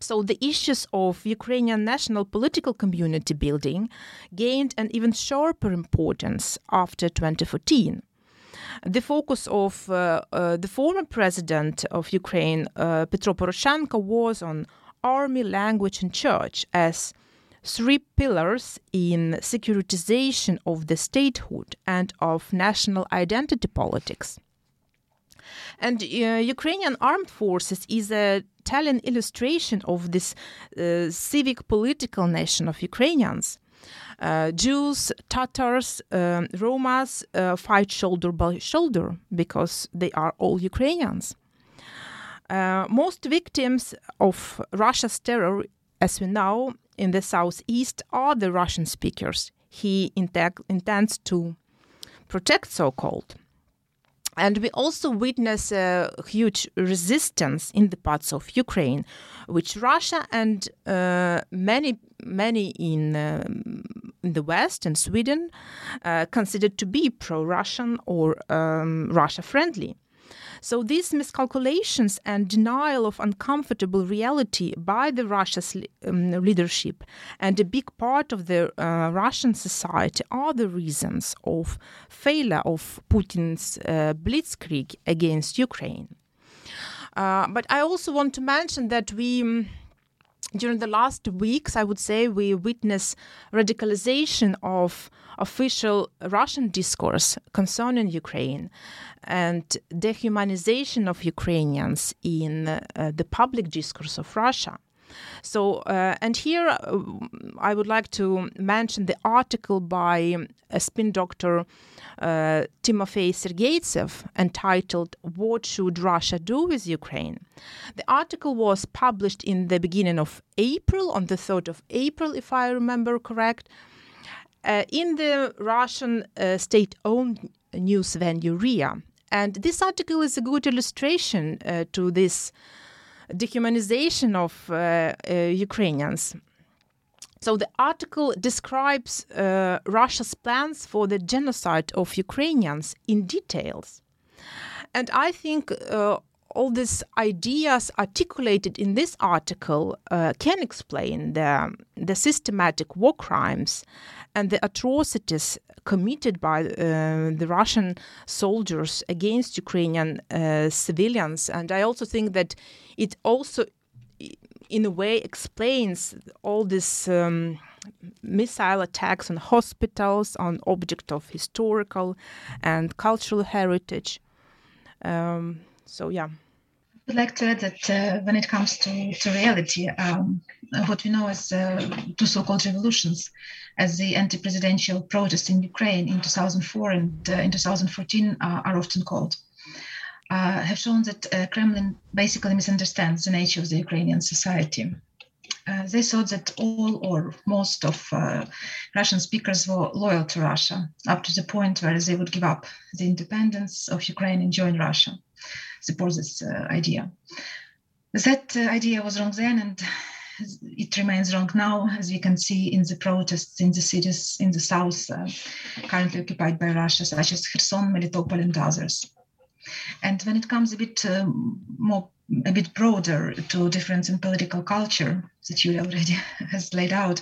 So, the issues of Ukrainian national political community building gained an even sharper importance after 2014 the focus of uh, uh, the former president of Ukraine, uh, Petro Poroshenko, was on army, language, and church as three pillars in securitization of the statehood and of national identity politics. And uh, Ukrainian armed forces is a telling illustration of this uh, civic political nation of Ukrainians. Uh, Jews, Tatars, um, Romas uh, fight shoulder by shoulder because they are all Ukrainians. Uh, most victims of Russia's terror, as we know, in the southeast are the Russian speakers he intends to protect, so called. And we also witness a huge resistance in the parts of Ukraine, which Russia and uh, many, many in, um, in the West and Sweden uh, considered to be pro Russian or um, Russia friendly. So these miscalculations and denial of uncomfortable reality by the Russia's um, leadership and a big part of the uh, Russian society are the reasons of failure of Putin's uh, blitzkrieg against Ukraine. Uh, but I also want to mention that we. Um, during the last weeks, I would say we witness radicalization of official Russian discourse concerning Ukraine and dehumanization of Ukrainians in uh, the public discourse of Russia. So, uh, and here uh, I would like to mention the article by a spin doctor uh, Timofey Sergeytsev entitled What Should Russia Do with Ukraine? The article was published in the beginning of April, on the 3rd of April, if I remember correct, uh, in the Russian uh, state owned news venue RIA. And this article is a good illustration uh, to this dehumanization of uh, uh, Ukrainians. So the article describes uh, Russia's plans for the genocide of Ukrainians in details. And I think uh, all these ideas articulated in this article uh, can explain the, the systematic war crimes and the atrocities committed by uh, the Russian soldiers against Ukrainian uh, civilians. And I also think that it also, in a way, explains all these um, missile attacks on hospitals, on objects of historical and cultural heritage. Um, so, yeah. I would like to add that uh, when it comes to, to reality, um, what we know as uh, two so-called revolutions, as the anti-presidential protests in Ukraine in 2004 and uh, in 2014 uh, are often called, uh, have shown that uh, Kremlin basically misunderstands the nature of the Ukrainian society. they thought that all or most of Russian speakers were loyal to Russia, up to the point where they would give up the independence of Ukraine and join Russia support this uh, idea. That uh, idea was wrong then, and it remains wrong now, as we can see in the protests in the cities in the south uh, currently occupied by Russia, such as Kherson, Melitopol, and others. And when it comes a bit um, more, a bit broader to difference in political culture that you already has laid out,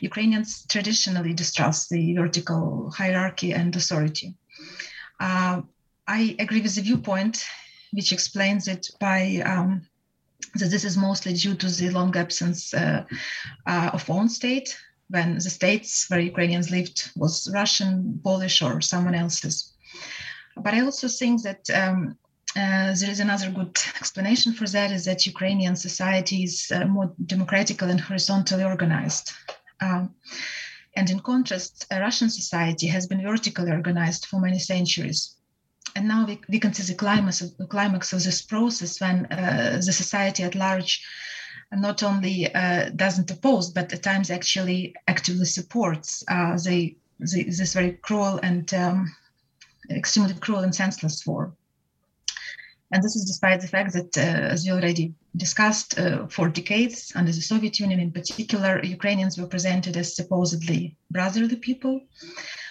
Ukrainians traditionally distrust the vertical hierarchy and authority. Uh, I agree with the viewpoint which explains it by um, that this is mostly due to the long absence uh, uh, of own state when the states where Ukrainians lived was Russian, Polish, or someone else's. But I also think that um, uh, there is another good explanation for that is that Ukrainian society is uh, more democratical and horizontally organized. Um, and in contrast, Russian society has been vertically organized for many centuries and now we, we can see the climax of, the climax of this process when uh, the society at large not only uh, doesn't oppose, but at times actually actively supports uh, the, the, this very cruel and um, extremely cruel and senseless war. And this is despite the fact that, uh, as we already discussed, uh, for decades, under the Soviet Union in particular, Ukrainians were presented as supposedly brotherly people.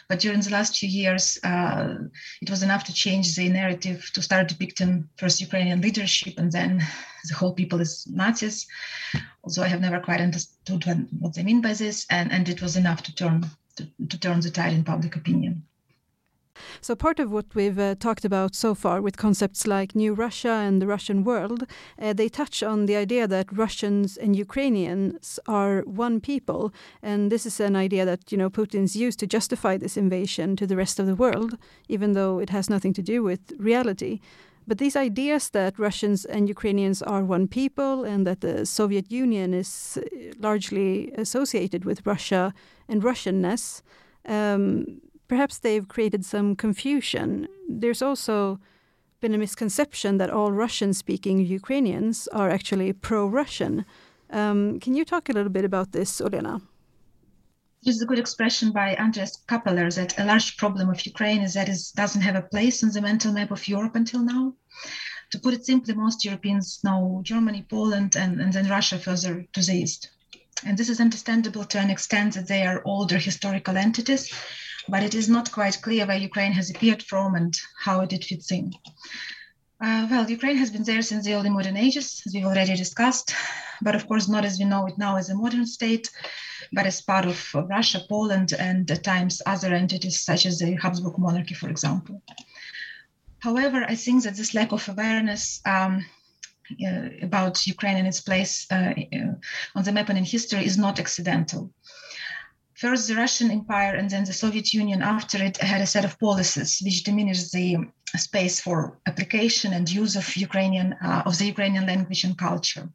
But during the last few years, uh, it was enough to change the narrative to start depicting first Ukrainian leadership and then the whole people as Nazis. Although I have never quite understood what they mean by this, and, and it was enough to turn to, to turn the tide in public opinion. So, part of what we've uh, talked about so far with concepts like New Russia and the Russian world, uh, they touch on the idea that Russians and Ukrainians are one people. And this is an idea that you know Putin's used to justify this invasion to the rest of the world, even though it has nothing to do with reality. But these ideas that Russians and Ukrainians are one people and that the Soviet Union is uh, largely associated with Russia and Russianness, um, perhaps they've created some confusion. There's also been a misconception that all Russian speaking Ukrainians are actually pro Russian. Um, can you talk a little bit about this, Olena? There's a good expression by Andreas Kappeler that a large problem of Ukraine is that it doesn't have a place on the mental map of Europe until now. To put it simply, most Europeans know Germany, Poland, and, and then Russia further to the east. And this is understandable to an extent that they are older historical entities but it is not quite clear where Ukraine has appeared from and how it fits in. Uh, well, Ukraine has been there since the early modern ages, as we've already discussed, but of course not as we know it now as a modern state, but as part of Russia, Poland, and at times other entities such as the Habsburg monarchy, for example. However, I think that this lack of awareness um, uh, about Ukraine and its place uh, uh on the map and in history is not accidental. First, the Russian Empire and then the Soviet Union after it had a set of policies which diminished the space for application and use of Ukrainian uh, of the Ukrainian language and culture.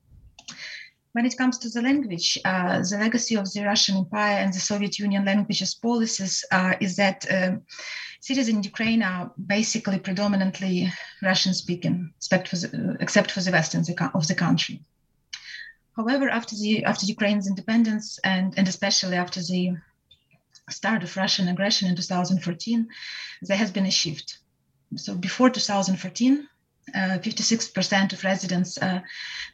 When it comes to the language, uh, the legacy of the Russian Empire and the Soviet Union languages policies uh, is that um, cities in Ukraine are basically predominantly Russian speaking, except for the, except for the west of the country. However, after the after Ukraine's independence and and especially after the start of Russian aggression in 2014, there has been a shift. So before 2014, uh, 56% of residents uh,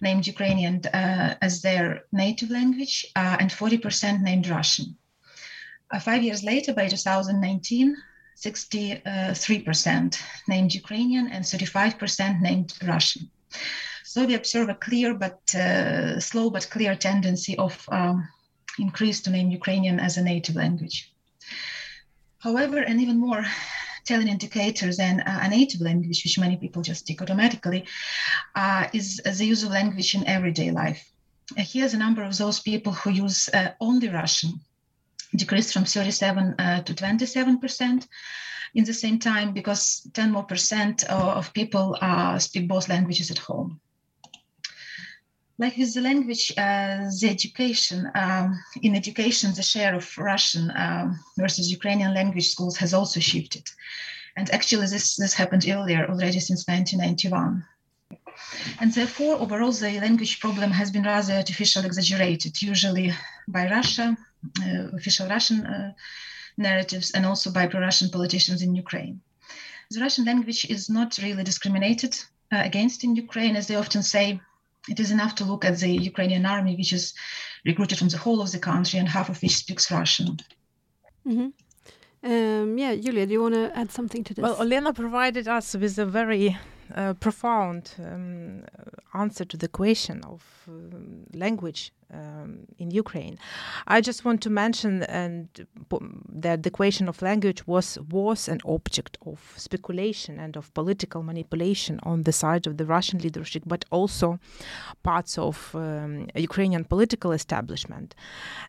named Ukrainian uh, as their native language, uh, and 40% named Russian. Uh, five years later, by 2019, 63% named Ukrainian and 35% named Russian. So we observe a clear but uh, slow but clear tendency of um, increase to name Ukrainian as a native language. However, and even more telling indicator than uh, a native language, which many people just take automatically, uh, is the use of language in everyday life. Uh, here's a number of those people who use uh, only Russian, decreased from 37 uh, to 27 percent in the same time because 10 more percent of people uh, speak both languages at home like with the language, uh, the education, um, in education, the share of Russian um, versus Ukrainian language schools has also shifted. And actually, this, this happened earlier, already since 1991. And therefore, overall, the language problem has been rather artificially exaggerated, usually by Russia, uh, official Russian uh, narratives, and also by pro Russian politicians in Ukraine. The Russian language is not really discriminated uh, against in Ukraine, as they often say it is enough to look at the Ukrainian army, which is recruited from the whole of the country and half of which speaks Russian. Mm-hmm. Um, yeah, Julia, do you want to add something to this? Well, Olena provided us with a very uh, profound um, answer to the question of uh, language um, in Ukraine. I just want to mention and that the question of language was was an object of speculation and of political manipulation on the side of the Russian leadership, but also parts of um, Ukrainian political establishment.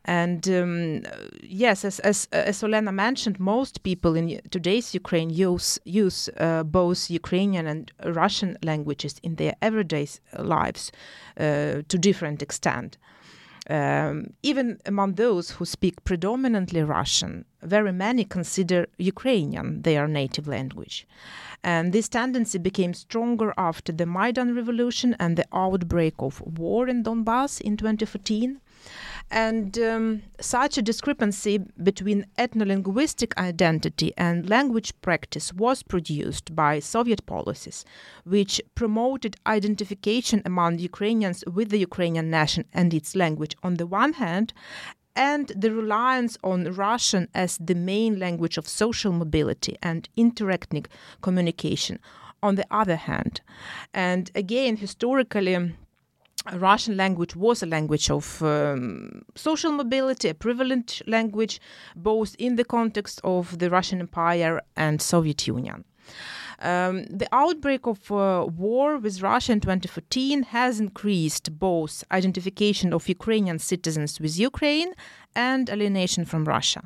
And um, yes, as, as as Olena mentioned, most people in today's Ukraine use use uh, both Ukrainian and Russian languages in their everyday lives uh, to different extent. Um, even among those who speak predominantly Russian, very many consider Ukrainian their native language. And this tendency became stronger after the Maidan revolution and the outbreak of war in Donbass in 2014. And um, such a discrepancy between ethno-linguistic identity and language practice was produced by Soviet policies, which promoted identification among Ukrainians with the Ukrainian nation and its language on the one hand, and the reliance on Russian as the main language of social mobility and interethnic communication on the other hand. And again, historically, Russian language was a language of um, social mobility, a prevalent language, both in the context of the Russian Empire and Soviet Union. Um, the outbreak of uh, war with Russia in 2014 has increased both identification of Ukrainian citizens with Ukraine and alienation from Russia.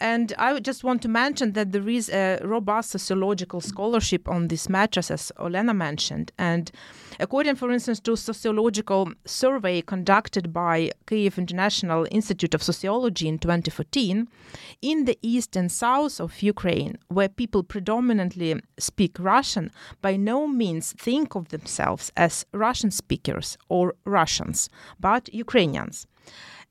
And I just want to mention that there is a robust sociological scholarship on these matters, as Olena mentioned. And according, for instance, to a sociological survey conducted by Kiev International Institute of Sociology in 2014, in the east and south of Ukraine, where people predominantly speak Russian, by no means think of themselves as Russian speakers or Russians, but Ukrainians.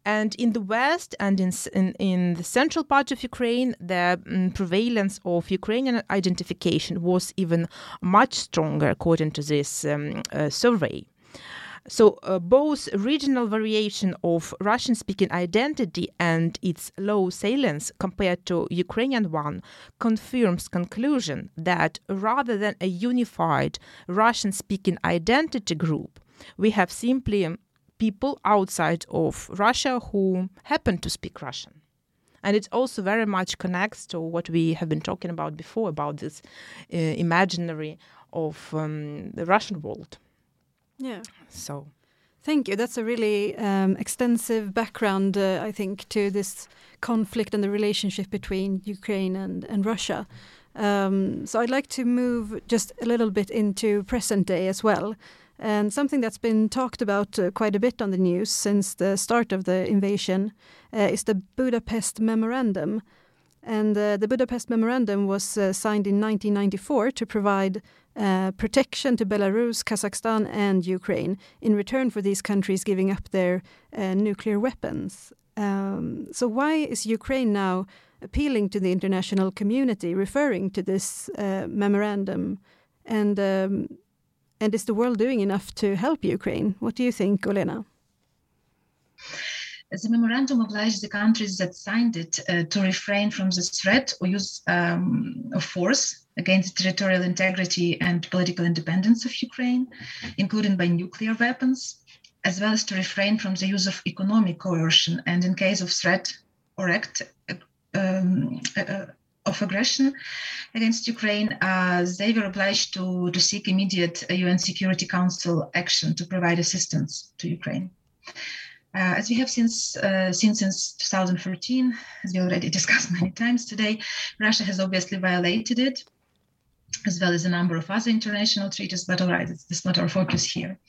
And in the west and in, in, in the central part of Ukraine, the um, prevalence of Ukrainian identification was even much stronger, according to this um, uh, survey. So, uh, both regional variation of Russian speaking identity and its low salience compared to Ukrainian one confirms conclusion that rather than a unified Russian speaking identity group, we have simply people outside of Russia who happen to speak Russian. And it also very much connects to what we have been talking about before about this uh, imaginary of um, the Russian world. Yeah. So. Thank you. That's a really um, extensive background, uh, I think, to this conflict and the relationship between Ukraine and, and Russia. Um, so I'd like to move just a little bit into present day as well. And something that's been talked about uh, quite a bit on the news since the start of the invasion uh, is the Budapest Memorandum. And uh, the Budapest Memorandum was uh, signed in 1994 to provide uh, protection to Belarus, Kazakhstan, and Ukraine in return for these countries giving up their uh, nuclear weapons. Um, so, why is Ukraine now appealing to the international community, referring to this memorandum? And um, and is the world doing enough to help Ukraine? What do you think, Olena? The memorandum obliged the countries that signed it uh, to refrain from the threat or use um, of force against the territorial integrity and political independence of Ukraine, including by nuclear weapons, as well as to refrain from the use of economic coercion and, in case of threat or act um, uh, of aggression against Ukraine, uh, they were obliged to, to seek immediate UN Security Council action to provide assistance to Ukraine. Uh, as we have since uh, seen since 2013, as we already discussed many times today, Russia has obviously violated it, as well as a number of other international treaties, but all right, it's, not our focus here.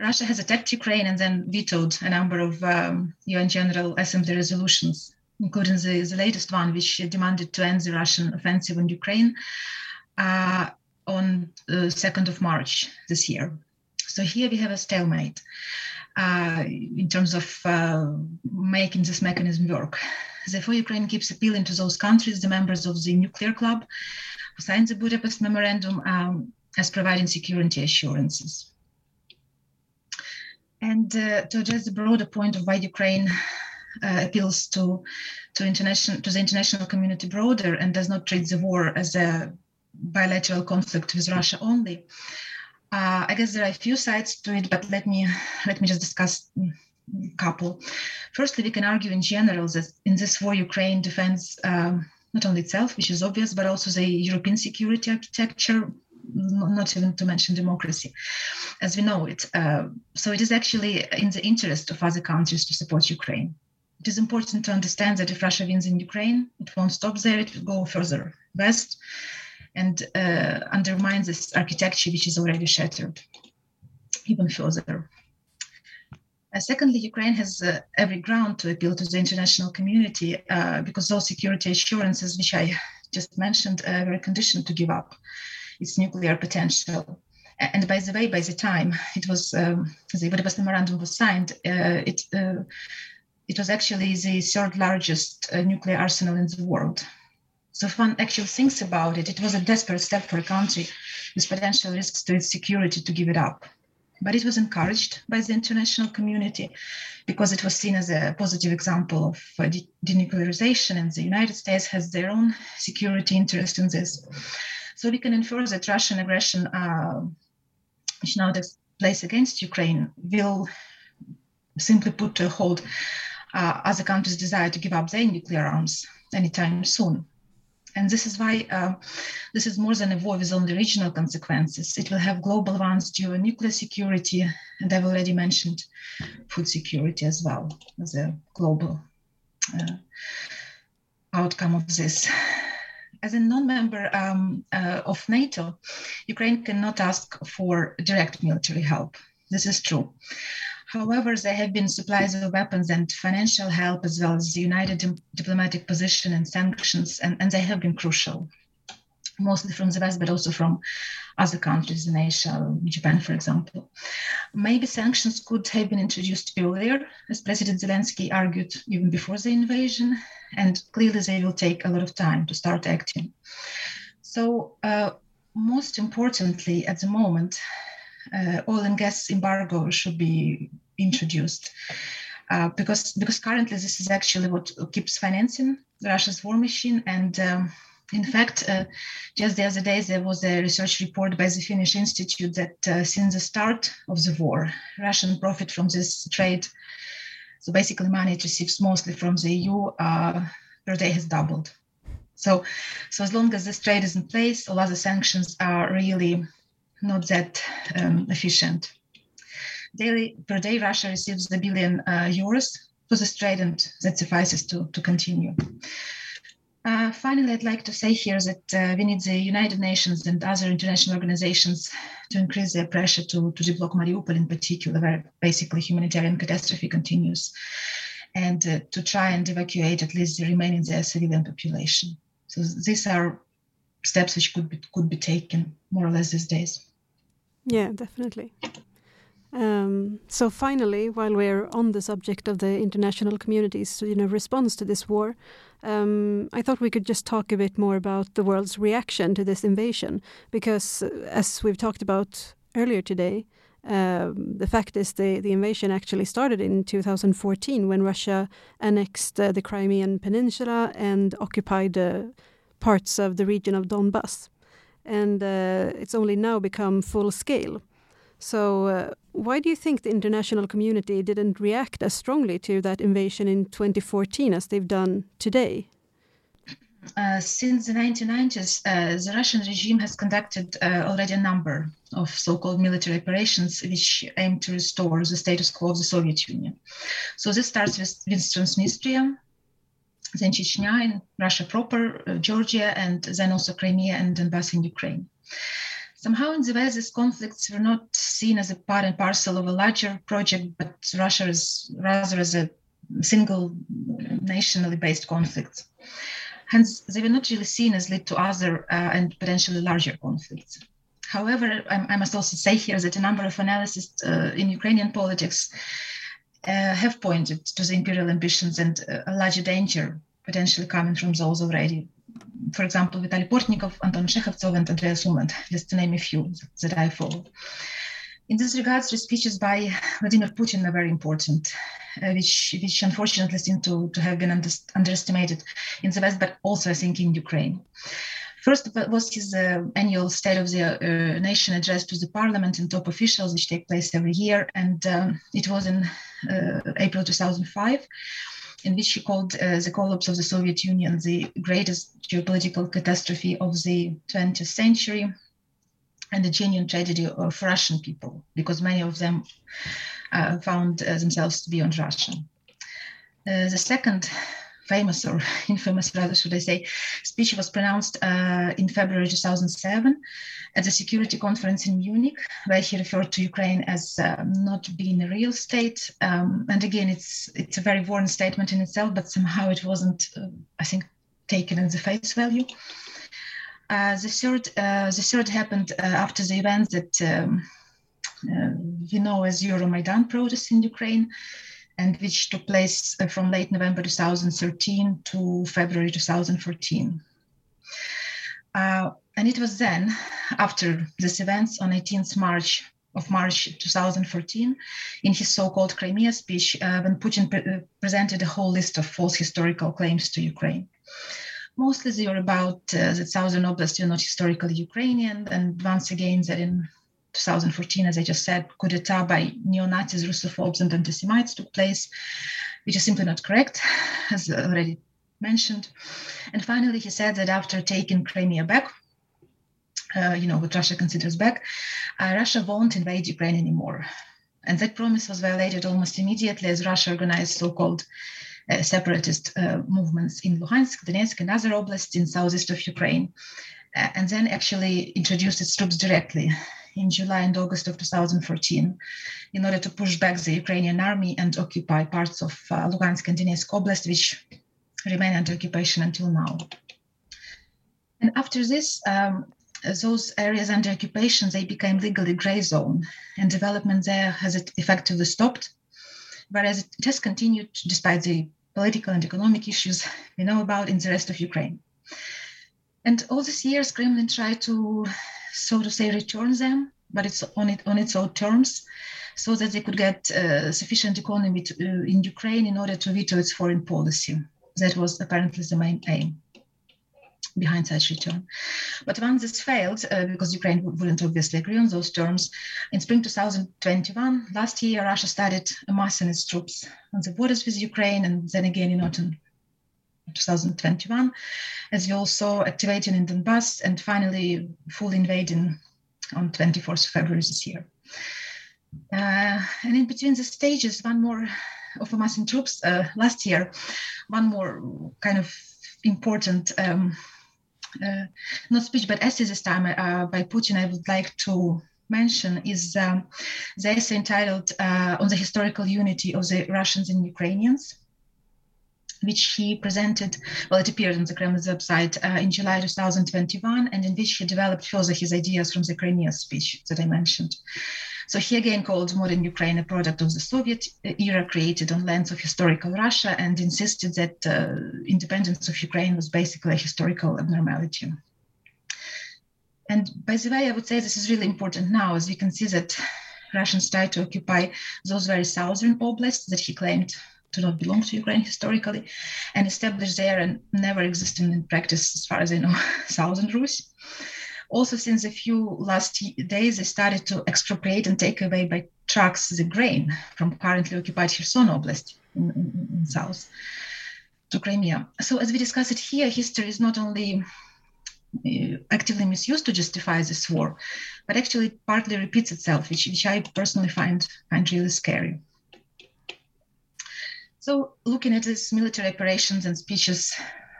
Russia has attacked Ukraine and then vetoed a number of um, UN General Assembly resolutions, including the, the, latest one, which demanded to end the Russian offensive on Ukraine uh, on the 2nd of March this year. So here we have a stalemate uh, in terms of uh, making this mechanism work. Therefore, Ukraine keeps appealing to those countries, the members of the nuclear club, who signed the Budapest Memorandum um, as providing security assurances. And uh, to address the broader point of why Ukraine uh, appeals to to international to the international community broader and does not treat the war as a bilateral conflict with Russia only, uh, I guess there are a few sides to it, but let me let me just discuss a couple. Firstly, we can argue in general that in this war, Ukraine defends um, not only itself, which is obvious, but also the European security architecture, not even to mention democracy, as we know it. Uh, so it is actually in the interest of other countries to support Ukraine. It is important to understand that if Russia wins in Ukraine, it won't stop there, it will go further west and uh, undermines this architecture which is already shattered even further. Uh, secondly, Ukraine has uh, every ground to appeal to the international community uh, because those security assurances, which I just mentioned, uh, were conditioned to give up its nuclear potential. And by the way, by the time it was um, the Budapest Memorandum was signed, uh, it it was actually the third largest nuclear arsenal in the world. So if one actually thinks about it, it was a desperate step for a country with potential risks to its security to give it up. But it was encouraged by the international community because it was seen as a positive example of uh, de- denuclearization, and the United States has their own security interest in this. So we can infer that Russian aggression, uh, which now takes place against Ukraine, will simply put a hold uh, other countries' desire to give up their nuclear arms anytime soon. And this is why uh, this is more than a war with only regional consequences. It will have global ones due to nuclear security, and I've already mentioned food security as well as a global uh, outcome of this. As a non-member um, uh, of NATO, Ukraine cannot ask for direct military help. This is true. However, there have been supplies of weapons and financial help, as well as the united diplomatic position and sanctions, and, and they have been crucial, mostly from the West, but also from other countries in Asia, Japan, for example. Maybe sanctions could have been introduced earlier, as President Zelensky argued even before the invasion, and clearly they will take a lot of time to start acting. So, uh, most importantly, at the moment, uh, oil and gas embargo should be introduced. Uh, because because currently this is actually what keeps financing Russia's war machine. And um, in fact, uh, just the other day there was a research report by the Finnish Institute that uh, since the start of the war, Russian profit from this trade, so basically money it receives mostly from the EU, uh, per day has doubled. So, so as long as this trade is in place, all other sanctions are really not that um, efficient. Daily per day, Russia receives a billion uh, euros for the trade, and that suffices to, to continue. Uh, finally, I'd like to say here that uh, we need the United Nations and other international organizations to increase their pressure to, to deblock Mariupol in particular, where basically humanitarian catastrophe continues, and uh, to try and evacuate at least the remaining there civilian population. So these are steps which could be, could be taken more or less these days. Yeah, definitely. Um, so finally, while we're on the subject of the international community's you know response to this war, um, I thought we could just talk a bit more about the world's reaction to this invasion, because uh, as we've talked about earlier today, Um, the fact is, the, the invasion actually started in 2014 when Russia annexed uh, the Crimean Peninsula and occupied uh, parts of the region of Donbass. And uh, it's only now become full scale. So, uh, why do you think the international community didn't react as strongly to that invasion in 2014 as they've done today? Uh, since the 1990s, uh, the Russian regime has conducted uh, already a number of so-called military operations which aim to restore the status quo of the Soviet Union. So this starts with, with Transnistria, then Chechnya in Russia proper, uh, Georgia, and then also Crimea and Donbass in Ukraine. Somehow in the West, these conflicts were not seen as a part and parcel of a larger project, but Russia is rather as a single nationally based conflict. Hence, they were not really seen as lead to other uh, and potentially larger conflicts. However, I, I, must also say here that a number of analysts uh, in Ukrainian politics uh, have pointed to the imperial ambitions and uh, a larger danger potentially coming from those already. For example, Vitaly Portnikov, Anton Shekhovtsov, and Andreas Umland, just to name a few that I follow. In this regard, the speeches by Vladimir Putin are very important, uh, which, which unfortunately seem to, to have been under, underestimated in the West, but also, I think, in Ukraine. First was his uh, annual State of the uh, Nation address to the parliament and top officials, which take place every year. And um, it was in uh, April 2005, in which she called uh, the collapse of the Soviet Union the greatest geopolitical catastrophe of the 20th century and the genuine tragedy of Russian people, because many of them uh, found uh, themselves to be on Russian. Uh, the second famous or infamous, rather should I say, speech was pronounced uh, in February 2007 at the Security Conference in Munich, where he referred to Ukraine as uh, not being a real state. Um, and again, it's it's a very worn statement in itself, but somehow it wasn't, uh, I think, taken as a face value. Uh, the third, uh, the third happened uh, after the events that um, you know as Euromaidan protests in Ukraine, and which took place from late November 2013 to February 2014. Uh, and it was then, after these events on 18th March of March 2014, in his so-called Crimea speech, uh, when Putin pre- presented a whole list of false historical claims to Ukraine mostly they were about uh, the southern oblast were not historically Ukrainian, and once again that in 2014, as I just said, coup d'etat by neo-Nazis, Russophobes, and anti-Semites took place, which is simply not correct, as already mentioned. And finally, he said that after taking Crimea back, uh, you know, what Russia considers back, uh, Russia won't invade Ukraine anymore. And that promise was violated almost immediately as Russia organized so-called uh, separatist uh, movements in Luhansk, Donetsk, and other oblasts in southeast of Ukraine, uh, and then actually introduced its troops directly in July and August of 2014 in order to push back the Ukrainian army and occupy parts of uh, Luhansk and Donetsk Oblast, which remain under occupation until now. And after this, um, those areas under occupation, they became legally gray zone and development there has effectively stopped, whereas it has continued despite the political and economic issues we know about in the rest of Ukraine. And all these years, Kremlin tried to, so to say, return them, but it's on, it, on its own terms, so that they could get uh, sufficient economy to, uh, in Ukraine in order to veto its foreign policy. That was apparently the main aim behind such return. But once this failed, uh, because Ukraine wouldn't obviously agree on those terms, in spring 2021, last year, Russia started amassing its troops on the borders with Ukraine, and then again in autumn 2021, as we also activating in Donbass and finally fully invading on 24th February this year. Uh, and in between the stages, one more of amassing troops uh, last year, one more kind of important um, uh, not speech, but essay this time uh, by Putin, I would like to mention is um, the essay entitled uh, On the Historical Unity of the Russians and Ukrainians which he presented, well, it appeared on the Kremlin's website uh, in July 2021, and in which he developed further his ideas from the Crimea speech that I mentioned. So he again called modern Ukraine a product of the Soviet era created on lands of historical Russia and insisted that uh, independence of Ukraine was basically a historical abnormality. And by the way, I would say this is really important now, as we can see that Russians tried to occupy those very southern oblasts that he claimed do not belong to Ukraine historically, and established there and never existing in practice, as far as I know, southern Rus. Also, since a few last days, they started to expropriate and take away by trucks the grain from currently occupied Kherson Oblast in, in, in south to Crimea. So, as we discuss it here, history is not only uh, actively misused to justify this war, but actually partly repeats itself, which, which I personally find, find really scary. So, looking at these military operations and speeches,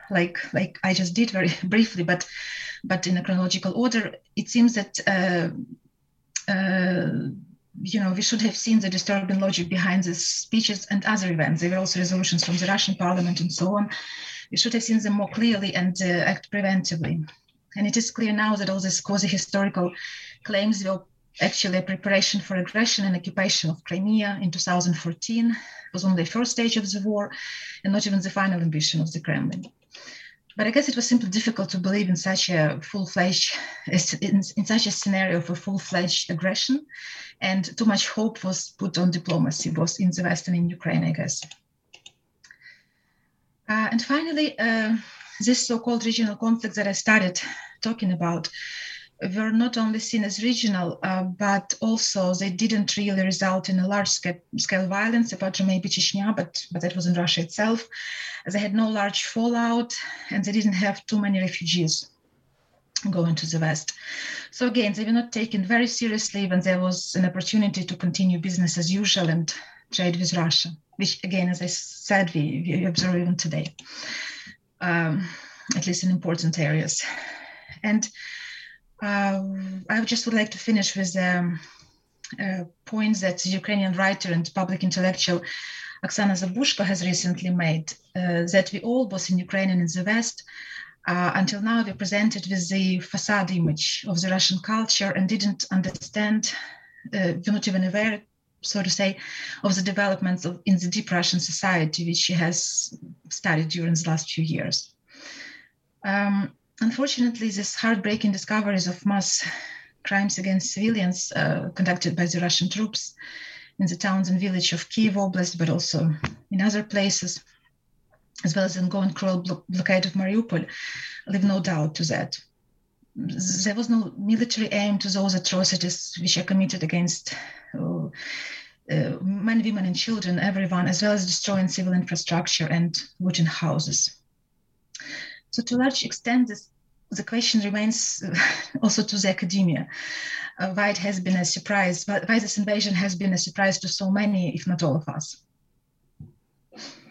like like I just did very briefly, but but in a chronological order, it seems that uh, uh, you know we should have seen the disturbing logic behind these speeches and other events. There were also resolutions from the Russian Parliament and so on. We should have seen them more clearly and uh, act preventively. And it is clear now that all these quasi-historical claims were actually preparation for aggression and occupation of Crimea in 2014 was only the first stage of the war and not even the final ambition of the Kremlin. But I guess it was simply difficult to believe in such a full-fledged, in, in such a scenario of a full-fledged aggression, and too much hope was put on diplomacy, both in the West and in Ukraine, I guess. Uh, and finally, uh, this so-called regional conflict that I started talking about were not only seen as regional, uh, but also they didn't really result in a large scale violence, apart from maybe Chechnya, but, but that was in Russia itself. They had no large fallout and they didn't have too many refugees going to the West. So again, they were not taken very seriously when there was an opportunity to continue business as usual and trade with Russia, which again, as I said, we, we observe even today, um, at least in important areas. And uh, I just would like to finish with um, uh, points that Ukrainian writer and public intellectual Oksana Zabushko has recently made, uh, that we all, both in Ukraine and in the West, uh, until now we presented with the facade image of the Russian culture and didn't understand, uh, we're not even aware, so to say, of the developments of, in the deep Russian society, which she has studied during the last few years. Um, unfortunately, these heartbreaking discoveries of mass crimes against civilians uh, conducted by the Russian troops in the towns and village of Kiev Oblast, but also in other places, as well as the ongoing cruel blo- blockade of Mariupol, leave no doubt to that. There was no military aim to those atrocities which are committed against uh, uh, men, women, and children, everyone, as well as destroying civil infrastructure and looting houses. So, to a large extent, this, the question remains also to the academia uh, why it has been a surprise, why this invasion has been a surprise to so many, if not all of us.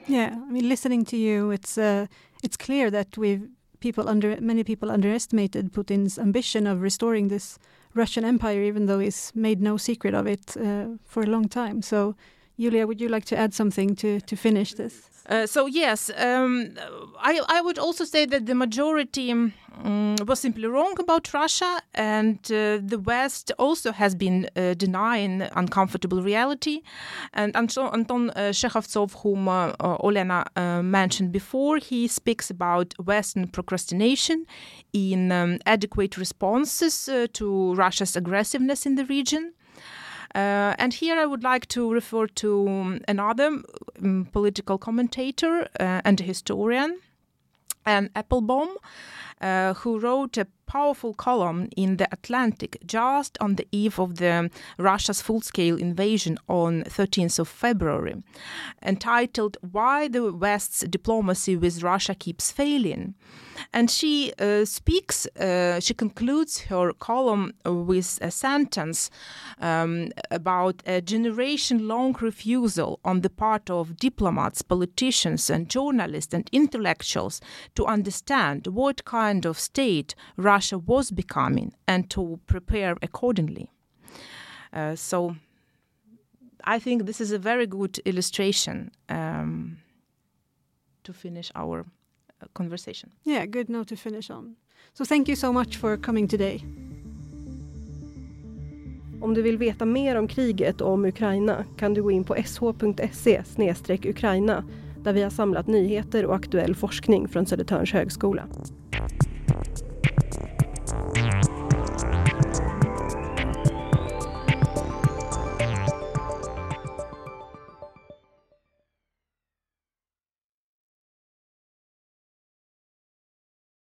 Yeah, I mean, listening to you, it's uh, it's clear that we've people under many people underestimated Putin's ambition of restoring this Russian Empire, even though he's made no secret of it uh, for a long time. So, Julia, would you like to add something to to finish this? Uh, so yes, um, I, I would also say that the majority um, was simply wrong about Russia, and uh, the West also has been uh, denying uncomfortable reality. And Anton, Anton uh, Shekhovtsov, whom uh, Olena mentioned before, he speaks about Western procrastination in um, adequate responses to Russia's aggressiveness in the region. Uh, and here I would like to refer to um, another um, political commentator uh, and historian, Anne Applebaum, uh, who wrote a powerful column in the Atlantic just on the eve of the Russia's full-scale invasion on 13th of February, entitled "Why the West's Diplomacy with Russia Keeps Failing." And she uh, speaks, uh, she concludes her column with a sentence um, about a generation long refusal on the part of diplomats, politicians, and journalists and intellectuals to understand what kind of state Russia was becoming and to prepare accordingly. Uh, so I think this is a very good illustration um, to finish our conversation. Yeah, good note to finish on. So thank you so much for coming today. Om du vill veta mer om kriget och om Ukraina kan du gå in på sh.se Ukraina där vi har samlat nyheter och aktuell forskning från Södertörns högskola.